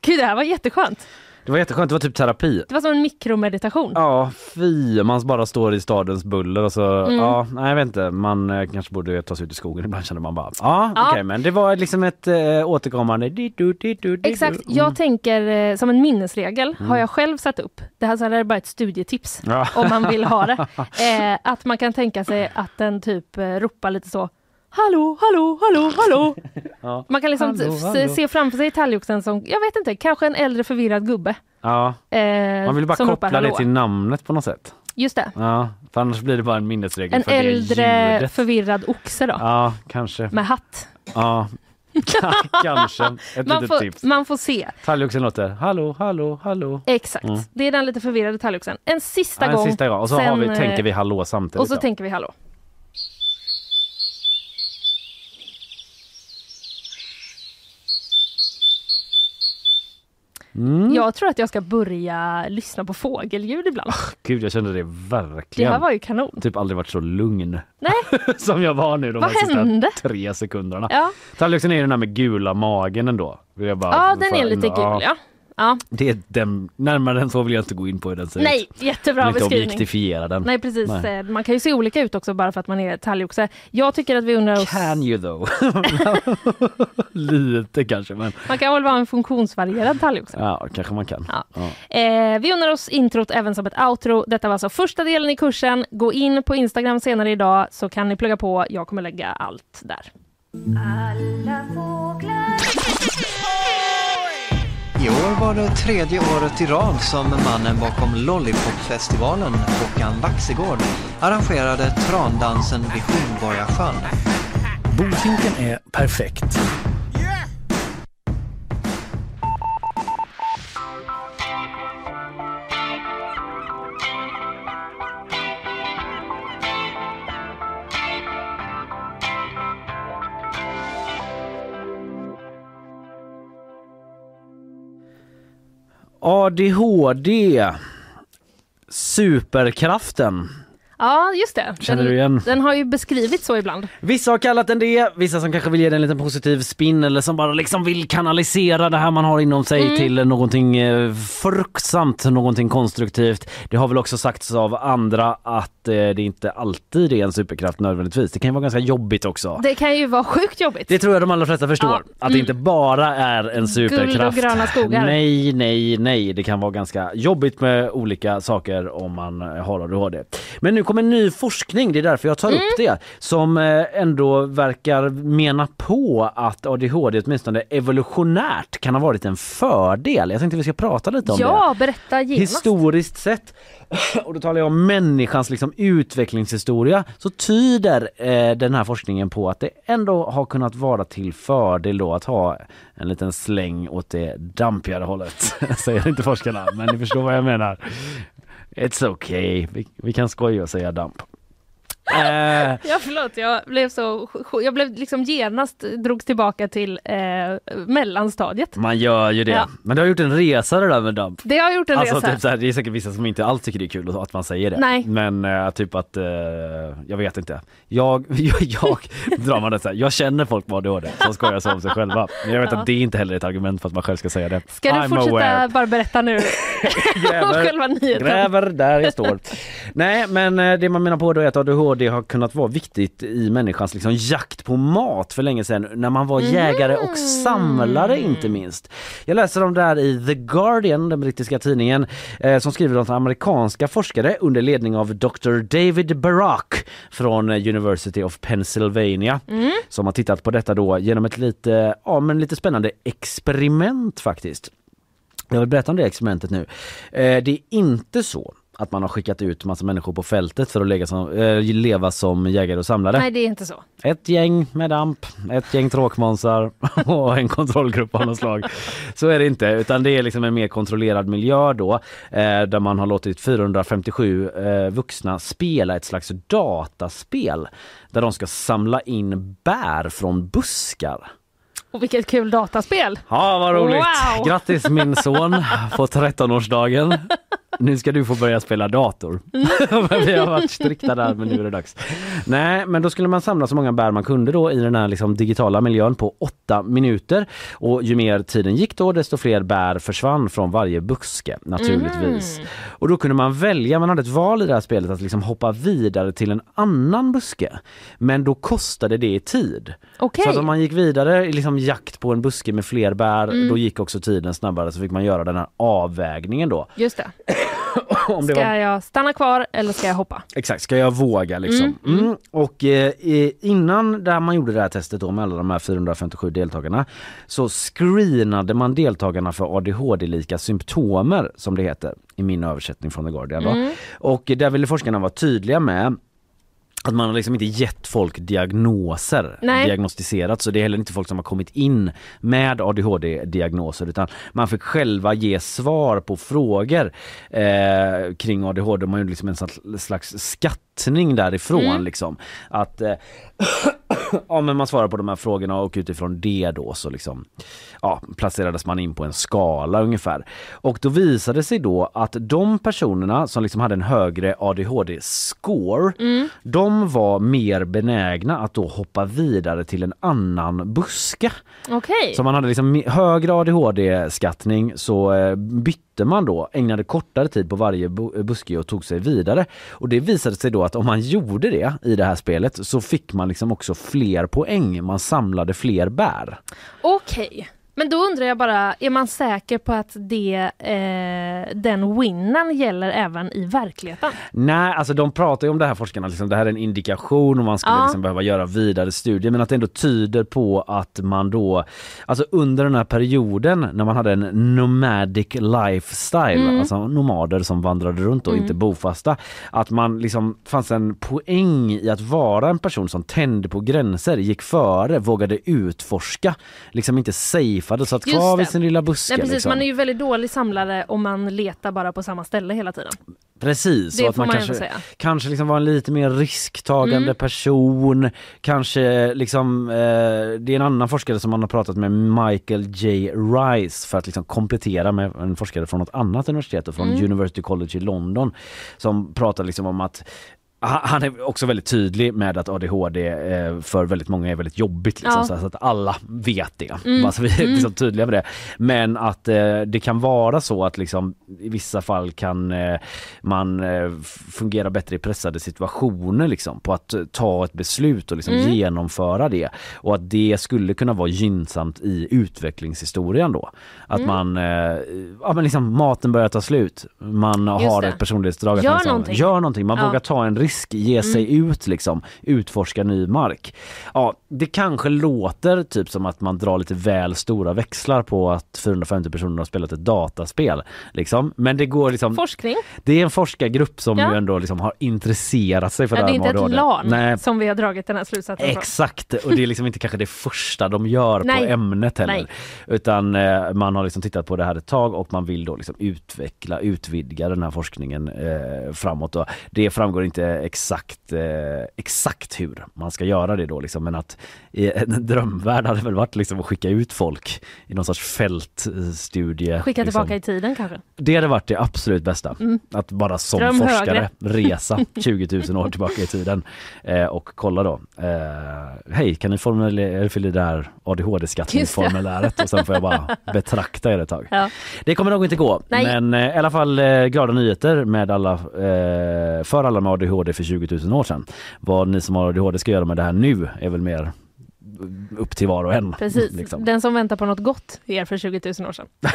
Gud, det här var jätteskönt. Det var jätteskönt, det var typ terapi. Det var som en mikromeditation. Ja, fy, man bara står i stadens buller och så, Mm. ja, nej jag vet inte, man eh, kanske borde ta sig ut i skogen ibland känner man bara, ja Ja. okej men det var liksom ett äh, återkommande di du di du di Exakt, jag tänker eh, som en minnesregel Mm. har jag själv satt upp. Det här, så här är bara ett studietips Ja. om man vill ha det. <laughs> Eh, att man kan tänka sig att den typ ropar lite så Hallå, hallå, hallå, hallå! <laughs> Ja. Man kan liksom Hallå, hallå. se framför sig talgoxen som, jag vet inte, kanske en äldre förvirrad gubbe. Ja, Eh, man vill bara koppla det hallå. till namnet på något sätt. Just det, Ja, för annars blir det bara en minnesregel en för äldre förvirrad oxe då. Ja, kanske. Med hatt. Ja, <laughs> kanske. Ett Man litet får, tips. man får se. Talgoxen låter hallå, hallå, hallå. Exakt. Mm. Det är den lite förvirrade talgoxen. En sista Ja, gång. en sista gång och så har sen, vi, eh, tänker vi hallå samtidigt. Och så då. tänker vi hallå. Mm. Jag tror att jag ska börja lyssna på fågelljud ibland. Gud, jag kände det Det verkligen. här var ju kanon. Typ aldrig varit så lugn Nej, <laughs> som jag var nu de Vad sista hände? tre sekunderna. ja, Talgoxen är den här med gula magen ändå. Ja den är lite gul ja. Ja. Det är den, närmare än så vill jag inte gå in på hur den ser Nej, ut. jättebra Jag vill inte beskrivning. objektifiera den. Nej precis, Nej. Eh, man kan ju se olika ut också bara för att man är talgoxe. Jag tycker att vi undrar oss... Can you though? <laughs> Lite kanske men Man kan väl vara en funktionsvarierad talgoxe. ja, kanske man kan. Ja. Ja. Eh, vi undrar oss introt även som ett outro. Detta var alltså första delen i kursen. Gå in på Instagram senare idag så kan ni plugga på. Jag kommer lägga allt där. I år var det tredje året i rad som mannen bakom Lollipopfestivalen, Håkan Waxegård, arrangerade trandansen vid Hornborgasjön. Bofinken är perfekt. ADHD. Superkraften. Ja, just det. Känner den, du igen? Den har ju beskrivits så ibland. Vissa har kallat den det, vissa som kanske vill ge den en liten positiv spin eller som bara liksom vill kanalisera det här man har inom sig Mm. till någonting eh, fruktsamt, någonting konstruktivt. Det har väl också sagts av andra att eh, det inte alltid är en superkraft nödvändigtvis. Det kan ju vara ganska jobbigt också. Det kan ju vara sjukt jobbigt. Det tror jag de allra flesta förstår. Ja. Att det Mm. inte bara är en superkraft. gröna skogar. Nej, nej, nej. Det kan vara ganska jobbigt med olika saker om man har ADHD. Men nu kommer ny forskning, det är därför jag tar Mm. upp det, som eh, ändå verkar mena på att ADHD åtminstone evolutionärt kan ha varit en fördel. Jag tänkte vi ska prata lite om det. Ja, berätta genast. Historiskt sett, <clears throat> och då talar jag om människans liksom utvecklingshistoria, så tyder eh, den här forskningen på att det ändå har kunnat vara till fördel då att ha en liten släng åt det dampigare hållet. <laughs> Säger inte forskarna, men ni förstår vad jag menar. It's okay, vi, vi kan skoja och säga damp. Eh, <laughs> Ja förlåt, jag blev så, jag blev liksom genast drogs tillbaka till eh, mellanstadiet. man gör ju det. Ja. Men du har gjort en resa det där med damp. Det har gjort en Alltså resa. typ så här, det är säkert vissa som inte alls tycker det är kul att man säger det. Nej. Men eh, typ att, eh, jag vet inte. Jag, <laughs> jag, jag drar man det så här, jag känner folk med ADHD som skojar så om sig själva. Men jag vet Ja. att det är inte heller ett argument för att man själv ska säga det. Ska du I'm fortsätta aware. bara berätta nu? <laughs> om själva nyheten? Gräver där jag står. Nej men eh, det man menar på då är att ADHD har kunnat vara viktigt i människans liksom, jakt på mat för länge sedan när man var jägare och samlare inte minst. Jag läser om det här i The Guardian, den brittiska tidningen, eh, som skriver att amerikanska forskare under ledning av Dr. David Barak från University of Pennsylvania som har tittat på detta då genom ett lite, ja, men lite spännande experiment faktiskt. Jag vill berätta om det experimentet nu. Eh, det är inte så att man har skickat ut massa människor på fältet för att leva som, eh, leva som jägare och samlare. Nej det är inte så. Ett gäng med damp, ett gäng tråkmånsar <laughs> och en kontrollgrupp av något slag. Så är det inte utan det är liksom en mer kontrollerad miljö då eh, där man har låtit 457 eh, vuxna spela ett slags dataspel där de ska samla in bär från buskar. Och vilket kul dataspel! Ja vad roligt! Wow! Grattis min son på 13-årsdagen. <laughs> Nu ska du få börja spela dator. <laughs> Vi har varit strikta där men nu är det dags. Nej men då skulle man samla så många bär man kunde då i den här liksom digitala miljön på åtta minuter. Och ju mer tiden gick då desto fler bär försvann från varje buske naturligtvis. Och då kunde man välja, man hade ett val i det här spelet att liksom hoppa vidare till en annan buske. Men då kostade det tid. Okej. Så att om man gick vidare i liksom jakt på en buske med fler bär Mm. då gick också tiden snabbare så fick man göra den här avvägningen då. Just det. <coughs> Om det Ska var... jag stanna kvar eller ska jag hoppa? Exakt, ska jag våga liksom? Mm, Mm. Och eh, innan där man gjorde det här testet då med alla de här 457 deltagarna så screenade man deltagarna för ADHD-lika symptomer som det heter i min översättning från The Guardian. Mm. Och där ville forskarna vara tydliga med att man har liksom inte gett folk diagnoser, Nej. diagnostiserat så det är heller inte folk som har kommit in med ADHD-diagnoser utan man fick själva ge svar på frågor eh, kring ADHD. Man gjorde liksom en slags- skattning därifrån Mm. liksom. Att eh, <coughs> ja, men man svarar på de här frågorna och utifrån det då så liksom ja, placerades man in på en skala ungefär. Och då visade det sig då att de personerna som liksom hade en högre ADHD-score Mm. de var mer benägna att då hoppa vidare till en annan buske. Okej. Så man hade liksom högre ADHD-skattning så eh, bytte man då, ägnade kortare tid på varje bu- buske och tog sig vidare. Och det visade sig då att om man gjorde det i det här spelet så fick man liksom också fler poäng, man samlade fler bär. Okej. Men då undrar jag bara, är man säker på att det, eh, den winnen gäller även i verkligheten? Nej, alltså de pratar ju om det här forskarna, liksom, det här är en indikation och man skulle Ja. liksom behöva göra vidare studier men att det ändå tyder på att man då, alltså under den här perioden när man hade en nomadic lifestyle, Mm. alltså nomader som vandrade runt och Mm. inte bofasta, att man liksom fanns en poäng i att vara en person som tände på gränser, gick före, vågade utforska, liksom inte safeade, satt Just kvar vid det. sin lilla buske. Nej, precis, liksom. Man är ju väldigt dålig samlare om man letar bara på samma ställe hela tiden. Precis, Det och att man, man kanske, kanske liksom var en lite mer risktagande Mm. person. Kanske liksom, eh, det är en annan forskare som man har pratat med, Michael J. Rice, för att liksom komplettera med en forskare från något annat universitet, och från Mm. University College i London, som pratar liksom om att han är också väldigt tydlig med att ADHD eh, för väldigt många är väldigt jobbigt. Liksom, Ja. så att alla vet det. Mm. Bara så vi är Mm. liksom tydliga med det. Men att eh, det kan vara så att liksom, i vissa fall kan eh, man fungera bättre i pressade situationer liksom, på att ta ett beslut och liksom Mm. genomföra det. Och att det skulle kunna vara gynnsamt i utvecklingshistorien då. Att Mm. man, ja men liksom maten börjar ta slut. Man Just har det. ett personlighetsdrag. Gör liksom, någonting. Gör någonting. Man Ja. vågar ta en risk, ge sig ut liksom, utforska ny mark. Ja, det kanske låter typ som att man drar lite väl stora växlar på att 450 personer har spelat ett dataspel. Liksom. Men det går liksom... Forskning. Det är en forskargrupp som Ja. ju ändå liksom har intresserat sig för Ja, det det är här inte ett. LAN Nej, som vi har dragit den här slutsatsen från. Exakt, och det är liksom inte kanske det första de gör Nej. på ämnet heller. Nej. Utan eh, man har liksom tittat på det här ett tag och man vill då liksom utveckla, utvidga den här forskningen eh, framåt. Då. Det framgår inte exakt, eh, exakt hur man ska göra det då liksom. Men att i en <laughs> drömvärld hade väl varit liksom att skicka ut folk i någon sorts fältstudie. Skicka liksom. tillbaka i tiden kanske? Det hade varit det absolut bästa. Mm. Att bara som Dröm forskare högre. <laughs> resa 20 000 år tillbaka i tiden eh, och kolla då. Eh, Hej, kan ni formulera, fylla i det här ADHD-skattningsformuläret och sen får jag bara <laughs> betrakta er ett tag. Ja. Det kommer nog inte gå, Nej. men i alla fall glada nyheter med alla, för alla med ADHD för 20 000 år sedan. Vad ni som har ADHD ska göra med det här nu är väl mer upp till var och en. Precis, liksom. den som väntar på något gott är för 20 000 år sedan. <laughs>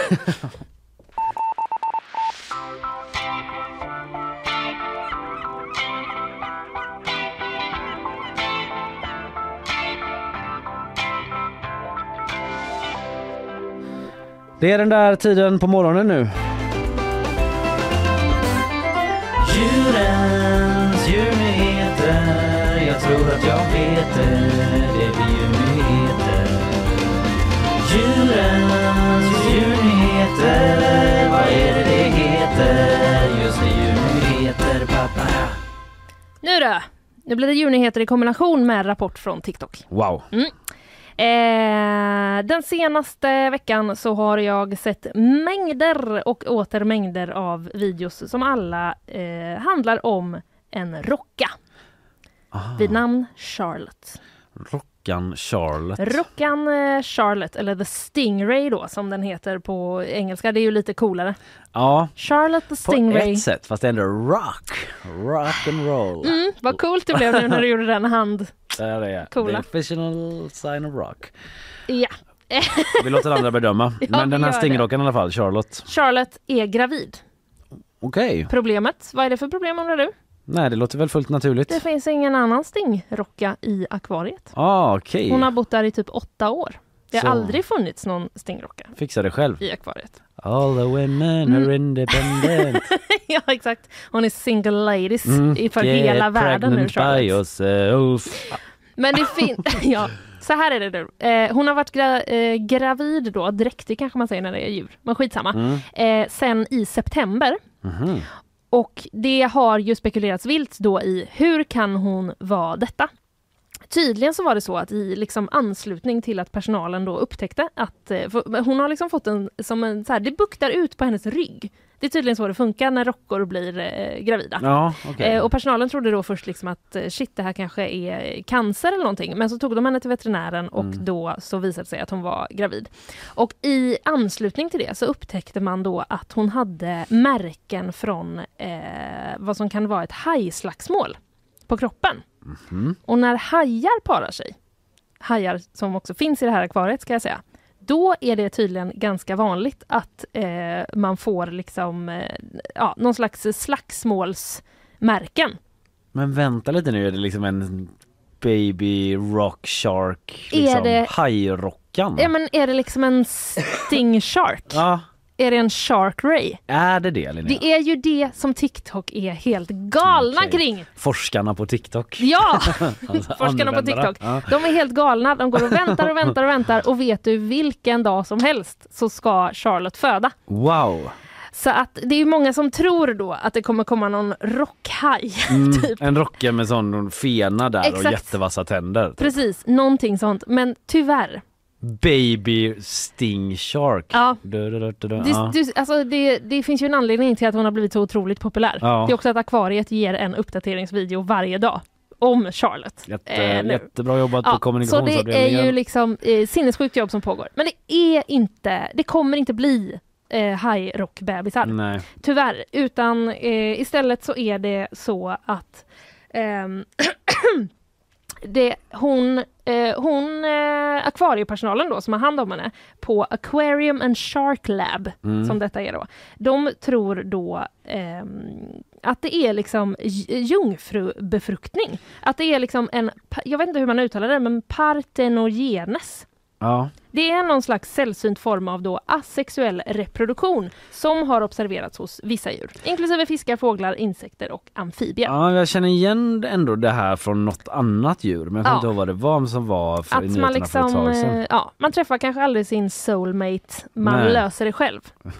Det är den där tiden på morgonen nu. Jag vet det Det blir djurnyheter Djurens djurnyheter Vad är det det heter? Just det, djurnyheter pappa Nu då! Nu blir det djurnyheter i kombination med rapport från TikTok. Wow. Mm. Eh, den senaste veckan så har jag sett mängder och åter mängder av videos som alla eh, handlar om en rocka vid namn Charlotte. Rockan Charlotte. Rockan eh, Charlotte, eller The Stingray då som den heter på engelska. Det är ju lite coolare. Ja, Charlotte the på Stingray. ett sätt fast ändå rock. Rock and roll. Mm, vad coolt det blev nu när du gjorde den hand. Där är jag. Coola. The official sign of rock. Ja. Vi låter andra bedöma. <laughs> Ja, Men den här stingrockan i alla fall, Charlotte. Charlotte är gravid. Okej. Problemet, vad är det för problem undrar du? Nej, det låter väl fullt naturligt. Det finns ingen annan stingrocka i akvariet. Ah, okej. Hon har bott där i typ åtta år. Det har Så. aldrig funnits någon stingrocka Fixa det själv. i akvariet. All the women Mm. are independent. <laughs> ja exakt. Hon är single ladies Mm, i för get hela världen nu pregnant by Charlotte. yourself. Men det finns, <laughs> <laughs> ja. Så här är det nu. Eh, hon har varit gra- eh, gravid då, dräktig kanske man säger när det är djur, men skitsamma. Mm. Eh, sen i september. Mhm. Och det har ju spekulerats vilt då i hur kan hon vara detta? Tydligen så var det så att i liksom anslutning till att personalen då upptäckte att eh, hon har liksom fått en, som en så här, det buktar ut på hennes rygg. Det är tydligen så det funkar när rockor blir eh, gravida. Ja, okej. Eh, och personalen trodde då först liksom att eh, shit, det här kanske är cancer eller någonting. Men så tog de henne till veterinären och Mm. då så visade det sig att hon var gravid. Och i anslutning till det så upptäckte man då att hon hade märken från eh, vad som kan vara ett hajslagsmål på kroppen. Mhm. Och när hajar parar sig, hajar som också finns i det här akvariet ska jag säga, då är det tydligen ganska vanligt att eh, man får liksom, eh, ja, någon slags slagsmålsmärken. Men vänta lite nu, är det liksom en baby rock shark? Liksom, Hajrockan? Ja men är det liksom en sting shark? Ja, Är det en shark ray? är det det Linnea? Det är ju det som TikTok är helt galna Okej. kring. Forskarna på TikTok? Ja! Alltså, <laughs> <laughs> Forskarna på. TikTok. Ja. De är helt galna. De går och väntar och väntar och väntar och vet du vilken dag som helst så ska Charlotte föda. Wow! Så att det är ju många som tror då att det kommer komma någon rockhaj. <laughs> Mm, typ. En rocka med sån fena där och Exakt. jättevassa tänder. typ. Precis, någonting sånt. Men tyvärr. Baby Sting Shark. Ja. Du, du, du. Det, Ja. du, alltså det, det finns ju en anledning till att hon har blivit så otroligt populär. Ja. Det är också att akvariet ger en uppdateringsvideo varje dag om Charlotte. Jätte, Eh, jättebra jobbat på Så det är kommunikationsavdelningen. ju liksom eh, sinnessjukt jobb som pågår. Men det är inte, det kommer inte bli eh, hajrockbebisar. Nej. Tyvärr. Utan eh, istället så är det så att ehm, <clears throat> <coughs> det, hon, eh, hon eh, akvariepersonalen då som har hand om henne på Aquarium and Shark Lab, Mm. som detta är då, de tror då ehm, att det är liksom jungfrubefruktning. Att det är liksom en, jag vet inte hur man uttalar det, men partenogenes. Ja. Det är någon slags sällsynt form av då asexuell reproduktion som har observerats hos vissa djur, inklusive fiskar, fåglar, insekter och amfibier. Ja, jag känner igen ändå det här från något annat djur men jag kommer Ja. inte ihåg vad det var som var för, Att man för ett liksom, tag sedan. eh, ja, man träffar kanske aldrig sin soulmate, man Nej. löser det själv. <laughs>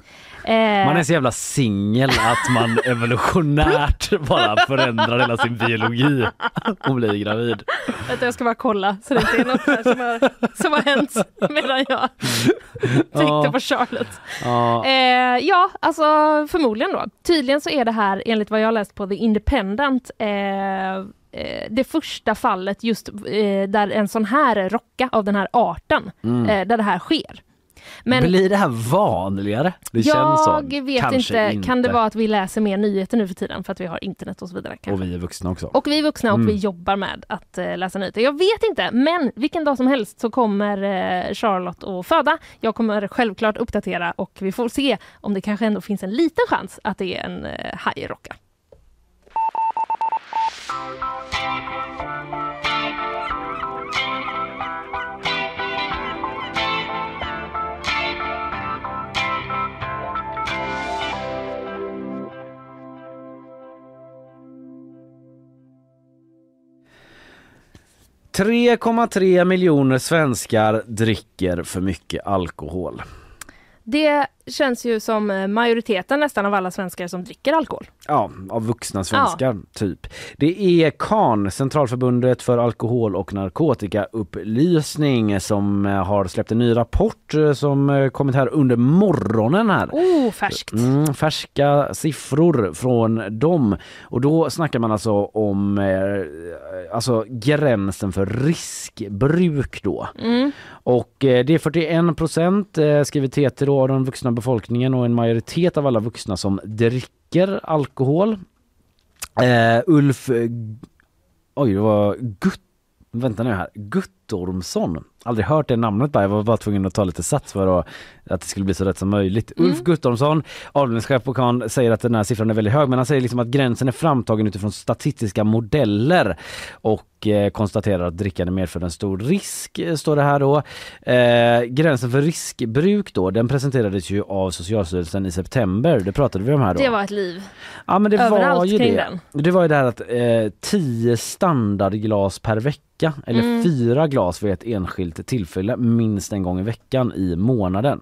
Man är så jävla singel att man <laughs> evolutionärt bara förändrar hela sin biologi och blir gravid. Vänta, jag ska bara kolla så det inte är något som har, som har hänt <laughs> medan jag tänkte <laughs> Ja. på Charlotte. Ja. Eh, ja, alltså förmodligen då. Tydligen så är det här, enligt vad jag läst på The Independent, eh, eh, det första fallet just eh, där en sån här rocka av den här arten, Mm. eh, där det här sker. Men Blir det här vanligare? Det känns jag så. vet Kanske inte. kan det vara att vi läser mer nyheter nu för tiden för att vi har internet och så vidare? Kanske. Och vi är vuxna också. Och vi är vuxna och Mm. vi jobbar med att eh, läsa nyheter. Jag vet inte, men vilken dag som helst så kommer eh, Charlotte att föda. Jag kommer självklart uppdatera och vi får se om det kanske ändå finns en liten chans att det är en eh, hajrocka. 3,3 miljoner svenskar dricker för mycket alkohol. Det känns ju som eh, majoriteten nästan av alla svenskar som dricker alkohol. Ja, av vuxna svenskar typ. Det är CAN, Centralförbundet för alkohol och narkotikaupplysning som eh, har släppt en ny rapport eh, som kommit här under morgonen här. Oh, färskt! Mm, färska siffror från dem. Och då snackar man alltså om alltså gränsen för riskbruk då. Mm. Och det är 41 procent skriver TT då av den vuxna befolkningen och en majoritet av alla vuxna som dricker alkohol. Eh, Ulf Oj, det var Gutt Vänta nu här, Guttormsson. Aldrig hört det namnet bara, jag var bara tvungen att ta lite sats för att, att det skulle bli så rätt som möjligt. Ulf Guttormsson, avdelningschef på CAN, säger att den här siffran är väldigt hög men han säger liksom att gränsen är framtagen utifrån statistiska modeller och eh, konstaterar att drickande medför en stor risk, eh, står det här då. Eh, gränsen för riskbruk då, den presenterades ju av Socialstyrelsen i september, det pratade vi om här då. Det var ett liv. Ja men det var Överallt ju kring det. den. Det var ju det här att eh, tio standardglas per vecka eller Mm. fyra glas vid ett enskilt tillfälle minst en gång i veckan i månaden.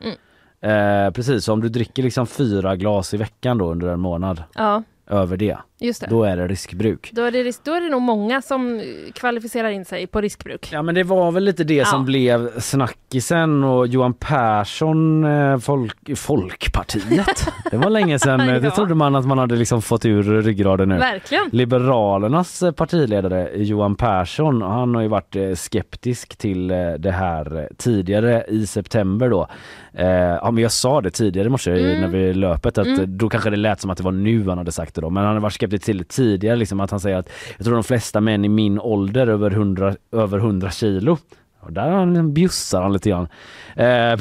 Mm. Eh, precis, så om du dricker liksom fyra glas i veckan då under en månad Ja, över det, just det. då är det riskbruk. Då är det, risk- då är det nog många som kvalificerar in sig på riskbruk. Ja men det var väl lite det Ja. som blev snackisen och Johan Persson, eh, folk, Folkpartiet. Det var länge sedan, <laughs> eh, det Ja. trodde man att man hade liksom fått ur ryggraden nu. Verkligen. Liberalernas eh, partiledare Johan Persson, han har ju varit eh, skeptisk till det här tidigare i september då. Eh, ja men jag sa det tidigare i morse Mm. när vi löpet att Mm. då kanske det lät som att det var nu han hade sagt det då men han har varit skeptisk till det tidigare liksom att han säger att jag tror de flesta män i min ålder över 100, över 100 kilo och där han bjussar han lite grann. Eh,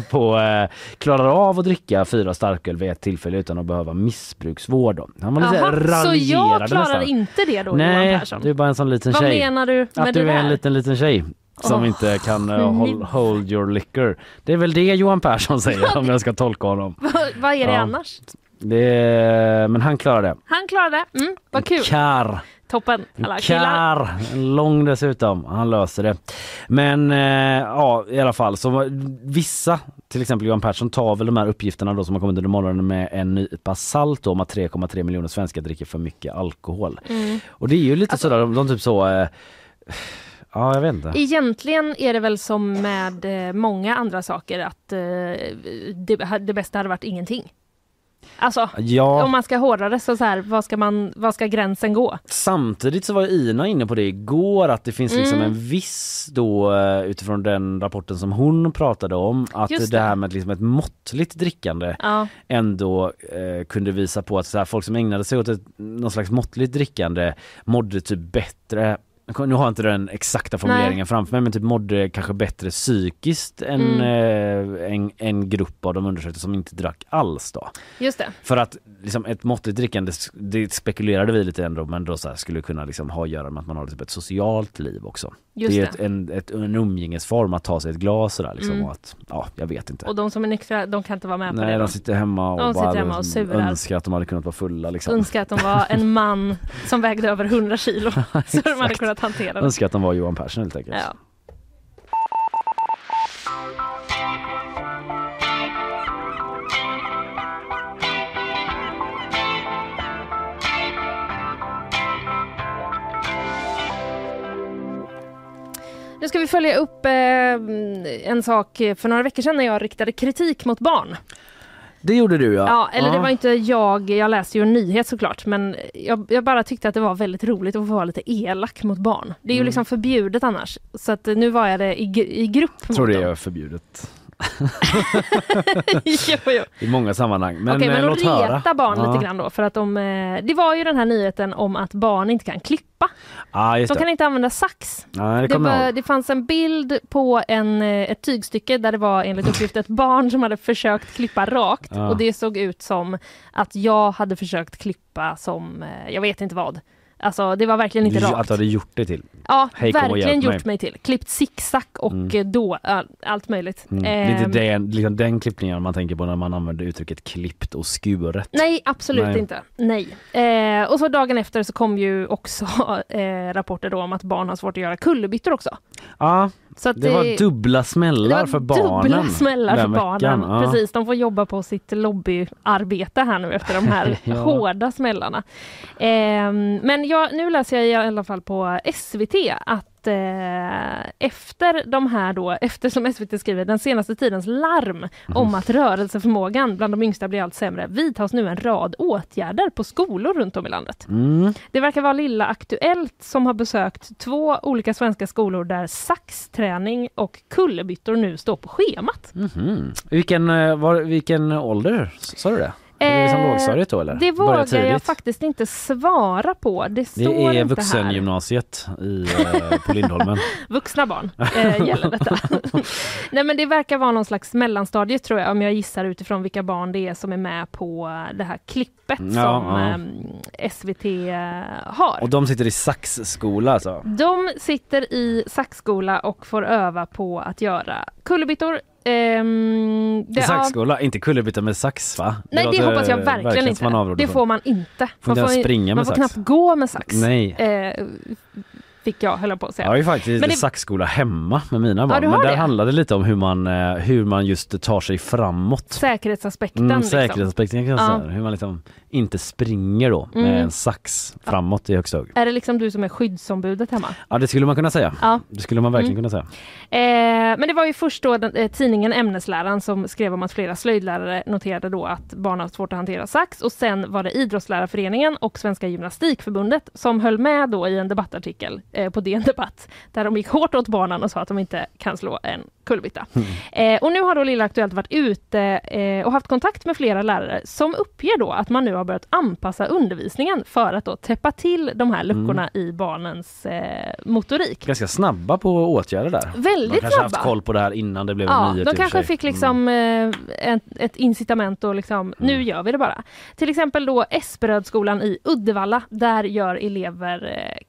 <laughs> på, eh, klarar av att dricka fyra starköl vid ett tillfälle utan att behöva missbruksvård. Då. Han var lite Jaha, så jag klarar nästan. inte det då Nej, Johan Persson? du är bara en sån liten Vad tjej. menar du med Att du är där? en liten liten tjej som Åh, inte kan uh, hold, min- hold your liquor. Det är väl det Johan Persson säger om jag ska tolka honom. <laughs> Vad, vad är det Ja. annars? Det men han klarar det. Han klarade det. Mm, vad kul. Kar. Toppen. Alla. Kar, lång dessutom. Han löser det. Men eh, ja, i alla fall så vissa, till exempel Johan Persson, tar väl de här uppgifterna då som har kommit under morgonen med en nypa salt om att 3,3 miljoner svenskar dricker för mycket alkohol. Mm. Och det är ju lite sådär, de, de typ så eh, Ja, jag vet inte. Egentligen är det väl som med eh, många andra saker att eh, det, det bästa hade varit ingenting. Alltså, Ja. om man ska hårdra det så, så här, vad ska, man, vad ska gränsen gå? Samtidigt så var Ina inne på det igår att det finns liksom Mm. en viss då eh, utifrån den rapporten som hon pratade om att Just det. det. här med liksom ett måttligt drickande Ja. ändå eh, kunde visa på att så här, folk som ägnade sig åt ett, någon slags måttligt drickande mådde typ bättre nu har jag inte den exakta formuleringen Nej. framför mig men typ mådde kanske bättre psykiskt än Mm. eh, en, en grupp av de undersökta som inte drack alls då. Just det. För att liksom, ett måttligt drickande, det spekulerade vi lite ändå men då så här, skulle kunna liksom ha att göra med att man har typ ett socialt liv också. Just det är det. Ett, en, ett, en umgängesform att ta sig ett glas sådär liksom Mm. och att, ja jag vet inte. Och de som är nyktra, de kan inte vara med på Nej det. de då. sitter hemma och De bara hemma och surar. önskar att de hade kunnat vara fulla liksom. Önskar att de var en man som vägde över 100 kilo. <laughs> så de hade Exakt. Kunnat hantera det. Önskar att de var Johan Persson helt enkelt. Ja. Nu ska vi följa upp eh, en sak för några veckor sedan när jag riktade kritik mot barn. Det gjorde du ja. Ja, eller det var inte jag, jag läste ju en nyhet såklart, men jag, jag bara tyckte att det var väldigt roligt att få vara lite elak mot barn. Det är ju Mm. liksom förbjudet annars. Så att nu var jag det i, gr- i grupp Jag tror mot det dem. är förbjudet <laughs> jo, jo. i många sammanhang. Men, Okej, men eh, låt höra. reta barn ja. lite grann då, för att de, eh, det var ju den här nyheten om att barn inte kan klippa. Just De det. kan inte använda sax. Nej, det Det, var, det fanns en bild på en, eh, ett tygstycke där det var enligt uppgift ett barn som hade försökt klippa rakt Ja. och det såg ut som att jag hade försökt klippa som, jag vet inte vad. Alltså det var verkligen inte rakt. Att du hade gjort det till. Ja, Hej, verkligen gjort mig. mig till. Klippt zigzag och Mm. eh, då, all, allt möjligt. Mm. Det är Ehm, inte den, liksom den klippningen man tänker på när man använder uttrycket klippt och skuret. Nej, absolut Nej. inte. Nej. Eh, och så dagen efter så kom ju också <laughs> eh, rapporter om att barn har svårt att göra kullerbyttor också. Ja, Så att det var dubbla smällar det var för barnen. Dubbla smällar för barnen. veckan. Ja. Precis, de får jobba på sitt lobbyarbete här nu efter de här <laughs> Ja. hårda smällarna. Ehm, men jag, nu läser jag i alla fall på SVT att eh, efter de här då, eftersom SVT skriver den senaste tidens larm om att rörelseförmågan bland de yngsta blir allt sämre vidtas nu en rad åtgärder på skolor runt om i landet. Mm. Det verkar vara Lilla Aktuellt som har besökt två olika svenska skolor där saxträning och kullerbyttor nu står på schemat. Mhm. Vilken, eh, var, vilken ålder? Sa du det? Är det liksom Eh, lågstadiet då eller? Det vågar jag faktiskt inte svara på. Det står Det är vuxengymnasiet i, eh, på Lindholmen. <laughs> Vuxna barn eh, gäller detta. <laughs> Nej men det verkar vara någon slags mellanstadie tror jag om jag gissar utifrån vilka barn det är som är med på det här klippet Ja, som ja. eh, SVT eh, har. Och de sitter i saxskola alltså? De sitter i saxskola och får öva på att göra kullerbyttor. I det- saxskola? Inte kullerbytta med sax va? Nej det låter hoppas jag verkligen, man inte. Det får man inte. Får inte ens ju- springa man med får sax. knappt gå med sax. Nej. Eh, fick jag, höll jag på att säga. Jag har ju faktiskt Men det- saxskola hemma med mina barn. du men där det? handlar det lite om hur man, eh, hur man just tar sig framåt. Säkerhetsaspekten. Mm, liksom. säkerhetsaspekten kan jag Ja. säga. Hur man liksom inte springer då med Mm. en sax framåt i högsta hugg. Är det liksom du som är skyddsombudet hemma? Ja det skulle man kunna säga. Ja. Det skulle man verkligen Mm. kunna säga. Eh, men det var ju först då den, eh, tidningen Ämnesläraren som skrev om att flera slöjdlärare noterade då att barn har svårt att hantera sax och sen var det Idrottslärarföreningen och Svenska Gymnastikförbundet som höll med då i en debattartikel eh, på DN Debatt där de gick hårt åt barnen och sa att de inte kan slå en kullerbytta. Eh, och nu har då Lilla Aktuellt varit ute eh, och haft kontakt med flera lärare som uppger då att man nu har börjat anpassa undervisningen för att då täppa till de här luckorna i barnens eh, motorik. Ganska snabba på åtgärder där. Väldigt de kanske haft snabba. koll på det här innan det blev Ja, nyhet de kanske fick liksom eh, ett, ett incitament och liksom, Mm. nu gör vi det bara. Till exempel då Esperödskolan i Uddevalla, där gör elever eh,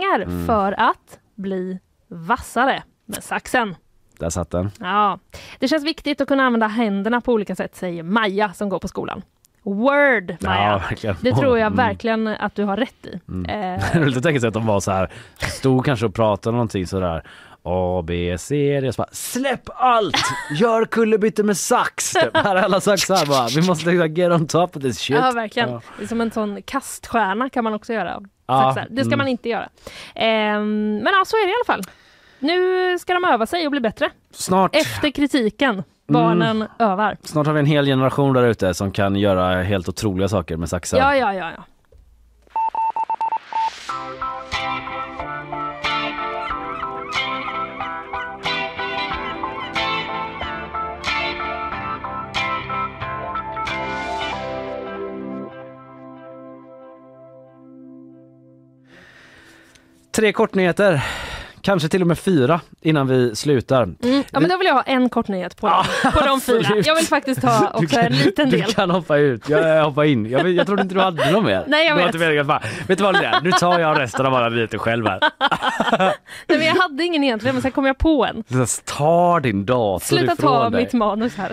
klippövningar Mm. för att bli vassare med saxen. Där satt den. Ja, det känns viktigt att kunna använda händerna på olika sätt, säger Maja som går på skolan. Word Maja! Ja, det tror jag Mm. verkligen att du har rätt i. Mm. Eh, <laughs> att tänka sig att de var så här, stod kanske och pratade någonting sådär A, B, C, D. Så bara, Släpp allt! Gör kullerbyte med sax! Typ. Här är alla saxar bara. Vi måste liksom get on top of this shit. Ja, verkligen. Ja. Det är som en sån kaststjärna kan man också göra. Ja. Det ska mm. man inte göra. Ehm, men ja, så är det i alla fall. Nu ska de öva sig och bli bättre. Snart, Efter kritiken. Barnen övar. snart har vi en hel generation där ute som kan göra helt otroliga saker med saxar. Ja, ja, ja, ja. Tre kortnyheter. Kanske till och med fyra innan vi slutar. Mm. Ja men då vill jag ha en kort nyhet på, dem, på de fyra. Jag vill faktiskt ha också kan, en liten del. Du kan hoppa ut, jag, jag hoppar in. Jag, jag trodde inte du hade någon mer. Nej, jag Du vet. bara, vet du vad det är? Nu tar jag resten av alla nyheter själv här. <laughs> Nej, men jag hade ingen egentligen men sen kom jag på en. Ta din dator Sluta ifrån ta dig. mitt manus här.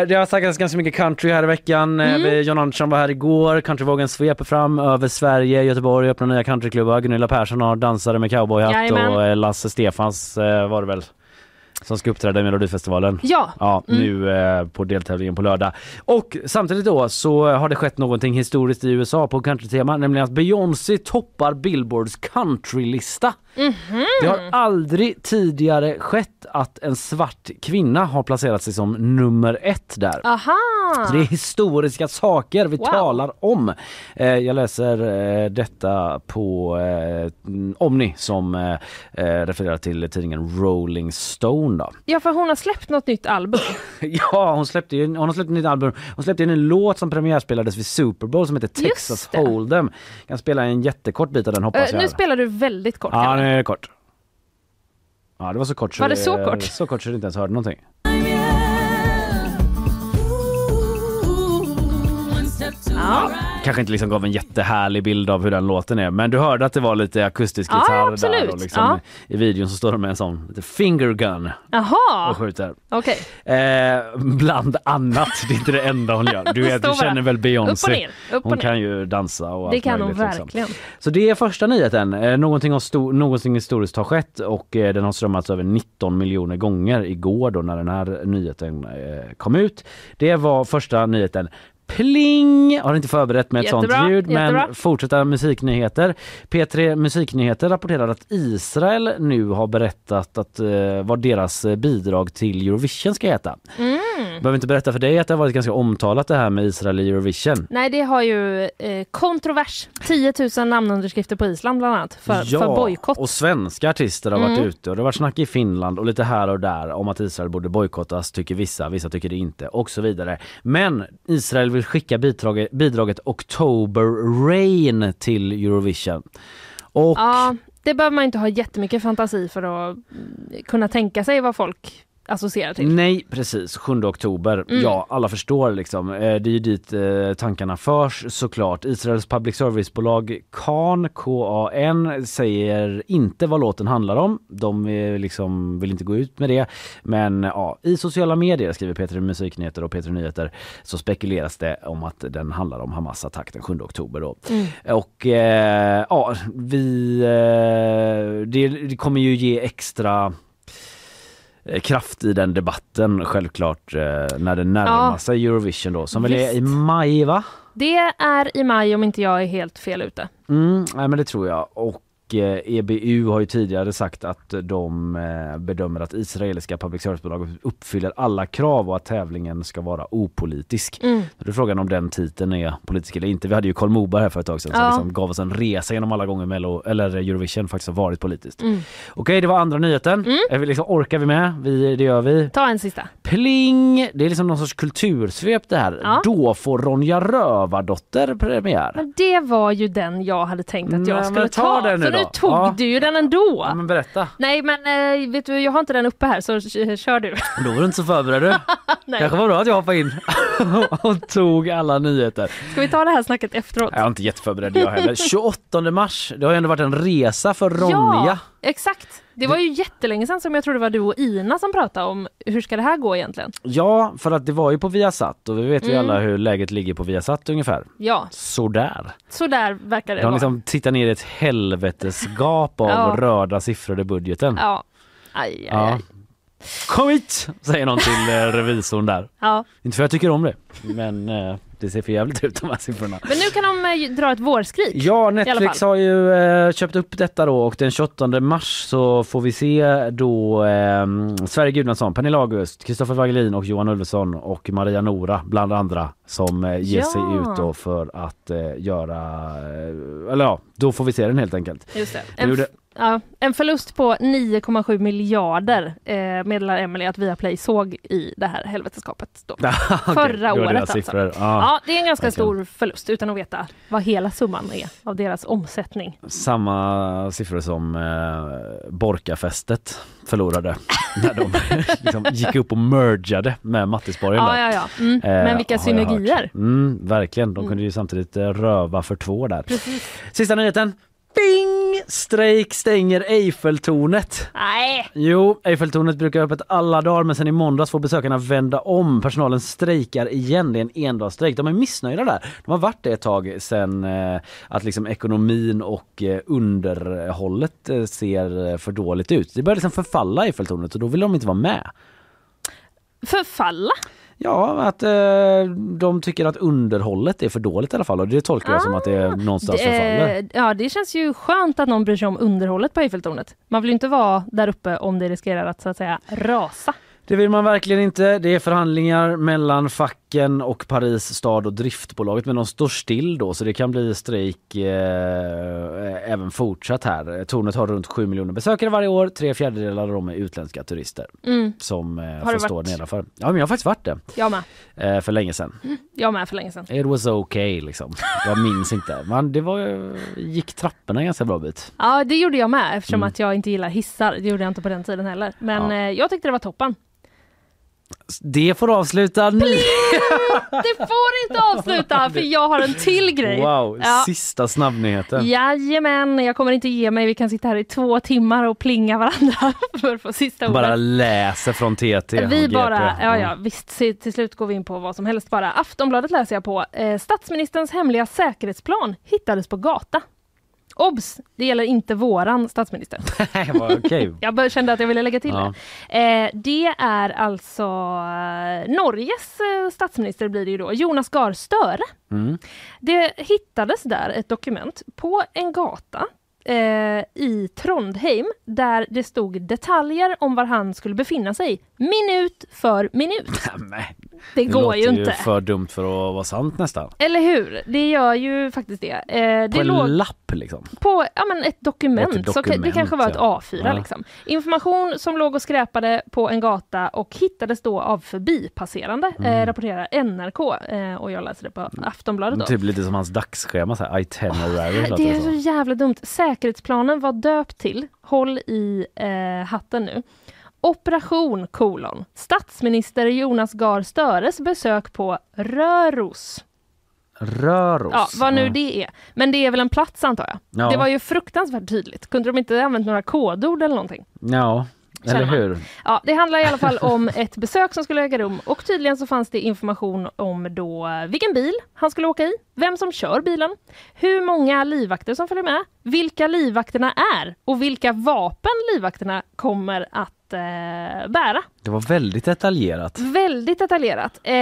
Eh, det har snackats ganska mycket country här i veckan. Mm. Eh, vi- John Andersson var här igår. Countryvågen sveper fram över Sverige. Göteborg öppnar nya countryklubbar. Gunilla Persson har dansare med cowboyhatt Jajamän. och eh, Lasse Stefans eh, var det väl som ska uppträda i Melodifestivalen. Ja. Ja, Mm. nu eh, på deltävlingen på lördag. Och samtidigt då så har det skett någonting historiskt i USA på countrytema, nämligen att Beyoncé toppar Billboards countrylista. Mhm. Det har aldrig tidigare skett att en svart kvinna har placerat sig som nummer ett där. Aha! Så det är historiska saker vi Wow. talar om. Eh, jag läser eh, detta på eh, Omni som eh, eh, refererar till tidningen Rolling Stone. Då. Ja för hon har släppt något nytt album. <laughs> Ja, hon släppte ju hon har släppt ett nytt album. Hon släppte ju en låt som premiärspelades vid Super Bowl som heter Texas. Hold'em. Kan spela en jättekort bit av den hoppas Eh, jag. nu spelar du väldigt kort. Ja, är det kort. Ja, det var så kort så Var det så eh, kort? Så kort så du inte ens hörde någonting. Ja. Kanske inte liksom gav en jättehärlig bild av hur den låten är men du hörde att det var lite akustisk Ja, gitarr absolut. där och liksom Ja. i videon så står de med en sån lite finger gun Jaha, och skjuter. okej. Eh, bland annat, det är inte det enda hon gör. Du, <laughs> vet, du känner väl Beyoncé? Hon kan ju dansa och Det allt kan hon möjligt, liksom. verkligen. Så det är första nyheten. Eh, någonting, har sto- någonting historiskt har skett och eh, den har strömmats över 19 miljoner gånger igår då när den här nyheten eh, kom ut. Det var första nyheten. Pling! Har inte förberett med ett Jättebra, sånt ljud men jättebra. fortsätta musiknyheter. P3 Musiknyheter rapporterar att Israel nu har berättat att eh, vad deras eh, bidrag till Eurovision ska heta. Mm. Behöver inte berätta för dig att det har varit ganska omtalat det här med Israel i Eurovision. Nej det har ju eh, kontrovers. 10 000 namnunderskrifter på Island bland annat för, för bojkott. och svenska artister har varit Mm. ute och det har varit snack i Finland och lite här och där om att Israel borde bojkottas tycker vissa, vissa tycker det inte och så vidare. Men Israel vill skicka bidraget, bidraget October Rain till Eurovision. Och Ja, det behöver man inte ha jättemycket fantasi för att mm, kunna tänka sig vad folk associerar till. Nej precis, 7 oktober. Mm. Ja, alla förstår liksom. Eh, Det är ju dit eh, tankarna förs såklart. Israels public service-bolag KAN, K-A-N, säger inte vad låten handlar om. De eh, liksom vill inte gå ut med det. Men ja, i sociala medier, skriver Peter Musiknyheter och Peter Nyheter, så spekuleras det om att den handlar om Hamas attack den 7 oktober då. Mm. Och ja, vi... Det, det kommer ju ge extra kraft i den debatten självklart eh, när det närmar Ja. sig Eurovision då som väl är i Visst. maj va? Det är i maj om inte jag är helt fel ute. Mm, nej men det tror jag och eh, EBU har ju tidigare sagt att de eh, bedömer att israeliska public service-bolag uppfyller alla krav och att tävlingen ska vara opolitisk. Mm. Då är frågan om den titeln är politisk eller inte. Vi hade ju Karl Moberg här för ett tag sedan Ja. som liksom gav oss en resa genom alla gånger Mello, eller Eurovision faktiskt har varit politiskt. Mm. Okej, det var andra nyheten. Är vi liksom, orkar vi med? Vi, det gör vi. Ta en sista. Pling! Det är liksom någon sorts kultursvep det här. Ja. Då får Ronja Rövardotter premiär. Men det var ju den jag hade tänkt att jag Nej, skulle ta den nu tog Ja. du ju den ändå. Ja, men berätta. Nej men eh, vet du, jag har inte den uppe här så kör du. Då var du inte så förberedd. <laughs> Nej. Kanske var bra att jag hoppade in <laughs> och tog alla nyheter. Ska vi ta det här snacket efteråt? Jag är inte jätteförberedd jag heller. <laughs> 28 mars, det har ju ändå varit en resa för Ronja. Ja, exakt. Det var ju jättelänge sedan som jag trodde det var du och Ina som pratade om hur ska det här gå egentligen? Ja, för att det var ju på Viasat och vi vet ju Mm. alla hur läget ligger på Viasat ungefär. Ja, Sådär. så där verkar det De vara. liksom tittar ner i ett helvetesgap av Ja. röda siffror i budgeten. Ja. Aj, aj, Ja. Kom hit! Säger någon till eh, revisorn där. Ja. Inte för att jag tycker om det, men eh, det ser för jävligt ut de här siffrorna. Men nu kan de eh, dra ett vårskrik. Ja, I alla Netflix fall. har ju eh, köpt upp detta då och den 28 mars så får vi se då eh, Sverige Gudnason, Pernilla August, Kristoffer Wagelin och Johan Ulveson och Maria Nora bland andra som eh, ger Ja. sig ut då för att eh, göra, eh, eller ja, då får vi se den helt enkelt. Just det. De En, gjorde- Ja, en förlust på 9,7 miljarder eh, meddelar Emily att Viaplay såg i det här helveteskapet. Då. <laughs> Okej, Förra var året alltså. siffror. Ja. Det är en ganska verkligen. stor förlust utan att veta vad hela summan är av deras omsättning. Samma siffror som eh, Borkafestet förlorade <laughs> när de <laughs> liksom gick upp och mergade med Mattisborgen. Där. ja, ja. Mm. Eh, Men vilka synergier. Mm, verkligen, de Mm. kunde ju samtidigt röva för två där. Precis. Sista nyheten. Bing! Strejk stänger Eiffeltornet. Nej! Jo, Eiffeltornet brukar öppet alla dagar men sen i måndags får besökarna vända om. Personalen strejkar igen. Det är en endagsstrejk. De är missnöjda där. De har varit det ett tag sen eh, att liksom ekonomin och eh, underhållet eh, ser eh, för dåligt ut. Det börjar liksom förfalla Eiffeltornet och då vill de inte vara med. Förfalla? Ja, att eh, de tycker att underhållet är för dåligt i alla fall och det tolkar jag som att det är någonstans förfaller. Det, ja, det känns ju skönt att någon bryr sig om underhållet på Eiffeltornet. Man vill ju inte vara där uppe om det riskerar att så att säga rasa. Det vill man verkligen inte. Det är förhandlingar mellan facken och Paris stad och driftbolaget men de står still då så det kan bli strejk eh, även fortsatt här. Tornet har runt 7 miljoner besökare varje år. Tre fjärdedelar av dem är utländska turister Mm. som eh, Har får stå nedanför. Ja men jag har faktiskt varit det. Jag med. Eh, för länge sedan. Jag med för länge sedan. It was okay liksom. Jag minns inte. Men det var, gick trapporna ganska bra bit. Ja, det gjorde jag med eftersom Mm. att jag inte gillar hissar. Det gjorde jag inte på den tiden heller. Men Ja. eh, jag tyckte det var toppen. Det får avsluta nu. Det får inte avsluta <laughs> för jag har en till grej. Wow, Ja. sista snabbnyheten. Jajamän, jag kommer inte ge mig. Vi kan sitta här i två timmar och plinga varandra <laughs> för att få sista ordet. Bara läser från TT Vi bara, ja ja visst, se- till slut går vi in på vad som helst bara. Aftonbladet läser jag på. Eh, statsministerns hemliga säkerhetsplan hittades på gata. Obs! Det gäller inte våran statsminister. <laughs> Jag kände att jag ville lägga till Ja. det. Eh, det är alltså eh, Norges eh, statsminister blir det ju då, Jonas Gahr Støre. Mm. Det hittades där ett dokument på en gata eh, i Trondheim där det stod detaljer om var han skulle befinna sig minut för minut. <laughs> Nej, Det går låter ju inte. för dumt för att vara sant nästan. Eller hur? Det gör ju faktiskt det. Eh, På det en låg lapp liksom. på ja, men ett, dokument. Ett Så det dokument, kanske var ett ja. A4. Ja. Liksom. Information som låg och skräpade på en gata och hittades då av förbipasserande, Mm. eh, rapporterar NRK. Eh, och jag läser det på Aftonbladet. Då. Typ lite som hans dagsschema, så här, itinerary. låter Det är det så jävla dumt. Säkerhetsplanen var döpt till, håll i eh, hatten nu, Operation kolon. Statsminister Jonas Gahr Støres besök på Röros. Röros. Ja, vad nu det är. Men det är väl en plats antar jag. Ja. Det var ju fruktansvärt tydligt. Kunde de inte använt några kodord eller någonting? Ja, eller hur? Ja, det handlar i alla fall om ett besök som skulle äga rum och tydligen så fanns det information om då eh, vilken bil han skulle åka i, vem som kör bilen, hur många livvakter som följer med, vilka livvakterna är och vilka vapen livvakterna kommer att eh, bära. Det var väldigt detaljerat. Väldigt detaljerat. Eh,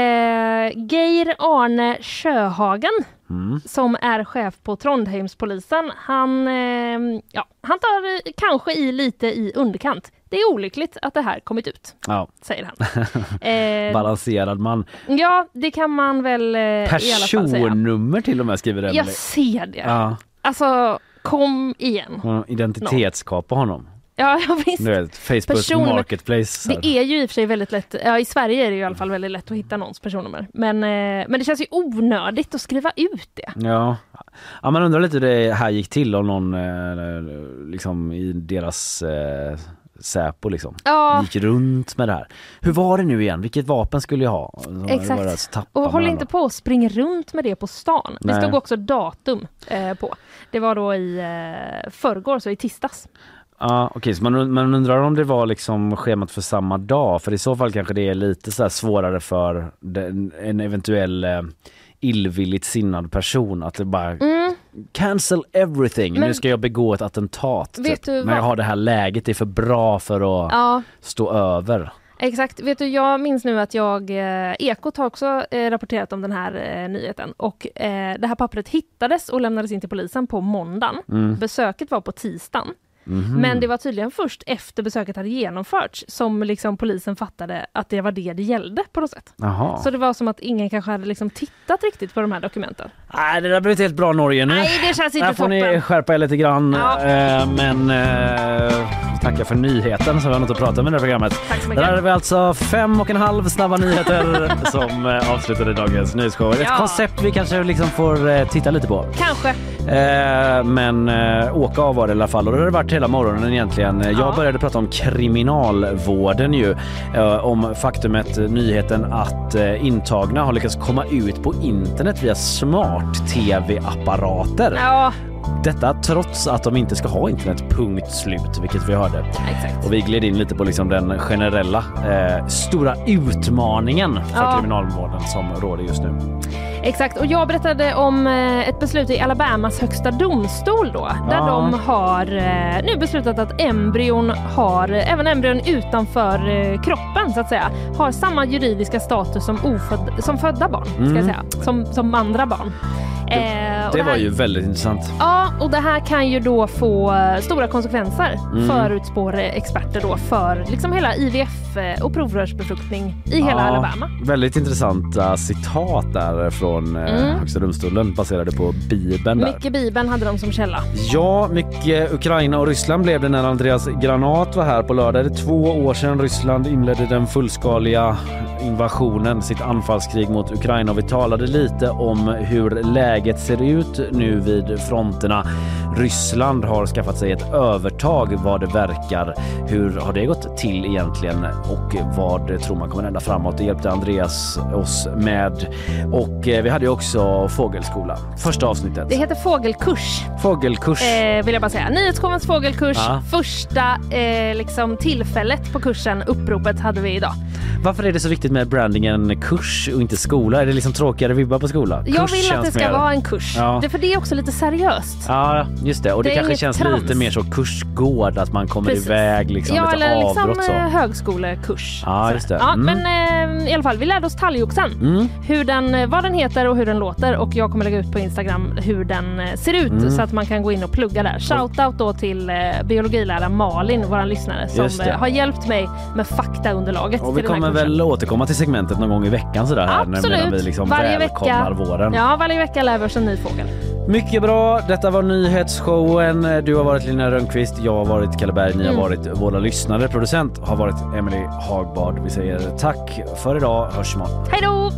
Geir Arne Sjöhagen Mm. som är chef på Trondheimspolisen, han, eh, ja, han tar kanske i lite i underkant. Det är olyckligt att det här kommit ut, Ja. säger han. <laughs> Eh, Balanserad man. ja, det kan man väl eh. Personnummer till och med skriver Emelie. Jag ser det. Ja, Alltså, kom igen. hon identitetsskapar honom. Ja, <laughs> ja visst. Vet, Facebook Personnummer- Marketplace. Det är ju i och för sig väldigt lätt, ja i Sverige är det ju i alla fall väldigt lätt att hitta någons personnummer. Men, eh, men det känns ju onödigt att skriva ut det. Ja. ja, man undrar lite hur det här gick till om någon eh, liksom i deras eh, Säpo liksom Ja. gick runt med det här. Hur var det nu igen? Vilket vapen skulle jag ha? Det Exakt. bara så tappar Och håll inte på och spring runt med det på stan. Det Nej. stod också datum eh, på. Det var då i eh, förrgår, så i tisdags. Ja, okej, så man, man undrar om det var liksom schemat för samma dag, för i så fall kanske det är lite så svårare för den, en eventuell eh, illvilligt sinnad person att det bara Mm. cancel everything, nu Men- ska jag begå ett attentat. Vet Typ. Men jag har det här läget, det är för bra för att Ja, stå över. Exakt. Vet du, jag minns nu att jag, eh, Ekot har också eh, rapporterat om den här eh, nyheten och det här pappret hittades och lämnades in till polisen på måndagen. Mm. Besöket var på tisdagen. Mhm. Men det var tydligen först efter besöket hade genomförts som liksom polisen fattade att det var det det gällde på något sätt. Jaha. Så det var som att ingen kanske hade liksom tittat riktigt på de här dokumenten. Nej, det där blev inte helt bra Norge nu. Nej, det känns inte Där får ni toppen. skärpa er lite grann. Ja. Eh, men eh, tackar för nyheten som vi har något att prata om i det här programmet. Tack så Där mycket. hade vi alltså fem och en halv snabba nyheter <laughs> som eh, avslutade dagens nyhetsshow. Ett Ja. koncept vi kanske liksom får eh, titta lite på. Kanske. Eh, men eh, åka av var det i alla fall och det har det varit hela morgonen egentligen. Jag började prata om kriminalvården ju. Eh, om faktumet, nyheten att eh, intagna har lyckats komma ut på internet via smart-tv-apparater. Ja, Detta trots att de inte ska ha internet, punkt slut, vilket vi hörde. exakt. Och vi gled in lite på liksom den generella eh, stora utmaningen för Ja. kriminalvården som råder just nu. Exakt, och jag berättade om eh, ett beslut i Alabamas högsta domstol då, där Ja. de har eh, nu beslutat att embryon har, eh, även embryon utanför eh, kroppen så att säga, har samma juridiska status som, oföd, som födda barn, ska Mm. säga, som, som andra barn. Eh, och Det här- var ju väldigt intressant. Ja, och det här kan ju då få eh, stora konsekvenser Mm. förutspår experter då för liksom hela IVF eh, och provrörsbefruktning i hela Ja, Alabama. Väldigt intressanta citat där från eh, Mm. Högsta domstolen baserade på Bibeln. Där. Mycket Bibeln hade de som källa. Ja, mycket Ukraina och Ryssland blev det när Andreas Granat var här på lördag. Det är två år sedan Ryssland inledde den fullskaliga invasionen, sitt anfallskrig mot Ukraina och vi talade lite om hur läget ser ut nu vid 那 Ryssland har skaffat sig ett övertag vad det verkar. Hur har det gått till egentligen och vad tror man kommer hända framåt? Det hjälpte Andreas oss med. Och eh, vi hade ju också fågelskola, första avsnittet. Det heter fågelkurs. Fågelkurs. Eh, vill jag bara säga. Nyhetsshovens fågelkurs. Ja. Första eh, liksom, tillfället på kursen, uppropet, hade vi idag. Varför är det så viktigt med brandingen kurs och inte skola? Är det liksom tråkigare vibbar på skola? Jag Kurs vill att det ska mer- vara en kurs. Ja. Det, för det är också lite seriöst. Ja, just det. Och det, Det kanske känns trams. lite mer så kursgård, att man kommer Precis. iväg liksom ja, lite eller liksom avbrott så. eh, högskolekurs. Ja, just det. Ja, Mm. Men eh, i alla fall, vi lärde oss talgoxen. Mm. Hur den, eh, vad den heter och hur den låter och jag kommer lägga ut på Instagram hur den eh, ser ut Mm. så att man kan gå in och plugga där. Shoutout då till eh, biologiläraren Malin, våran lyssnare, som eh, har hjälpt mig med faktaunderlaget Och vi här kommer väl återkomma till segmentet någon gång i veckan sådär här när- Absolut. medan vi liksom varje vecka. våren. Ja, varje vecka lär vi oss en ny fågel. Mycket bra. Detta var nyhetsshowen. Du har varit Lina Rönnqvist, jag har varit Kalle Berg, ni har Mm. varit våra lyssnare. Producent har varit Emily Hagbard. Vi säger tack för idag. Hörs imorgon. Hej då!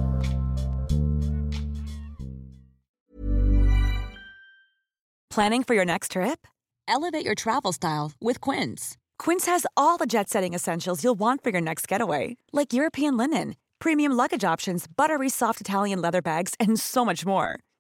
Planning for your next trip? Elevate your travel style with Quince. Quince has all the jet setting essentials you'll want for your next getaway, like European linen, premium luggage options, buttery soft Italian leather bags, and so much more.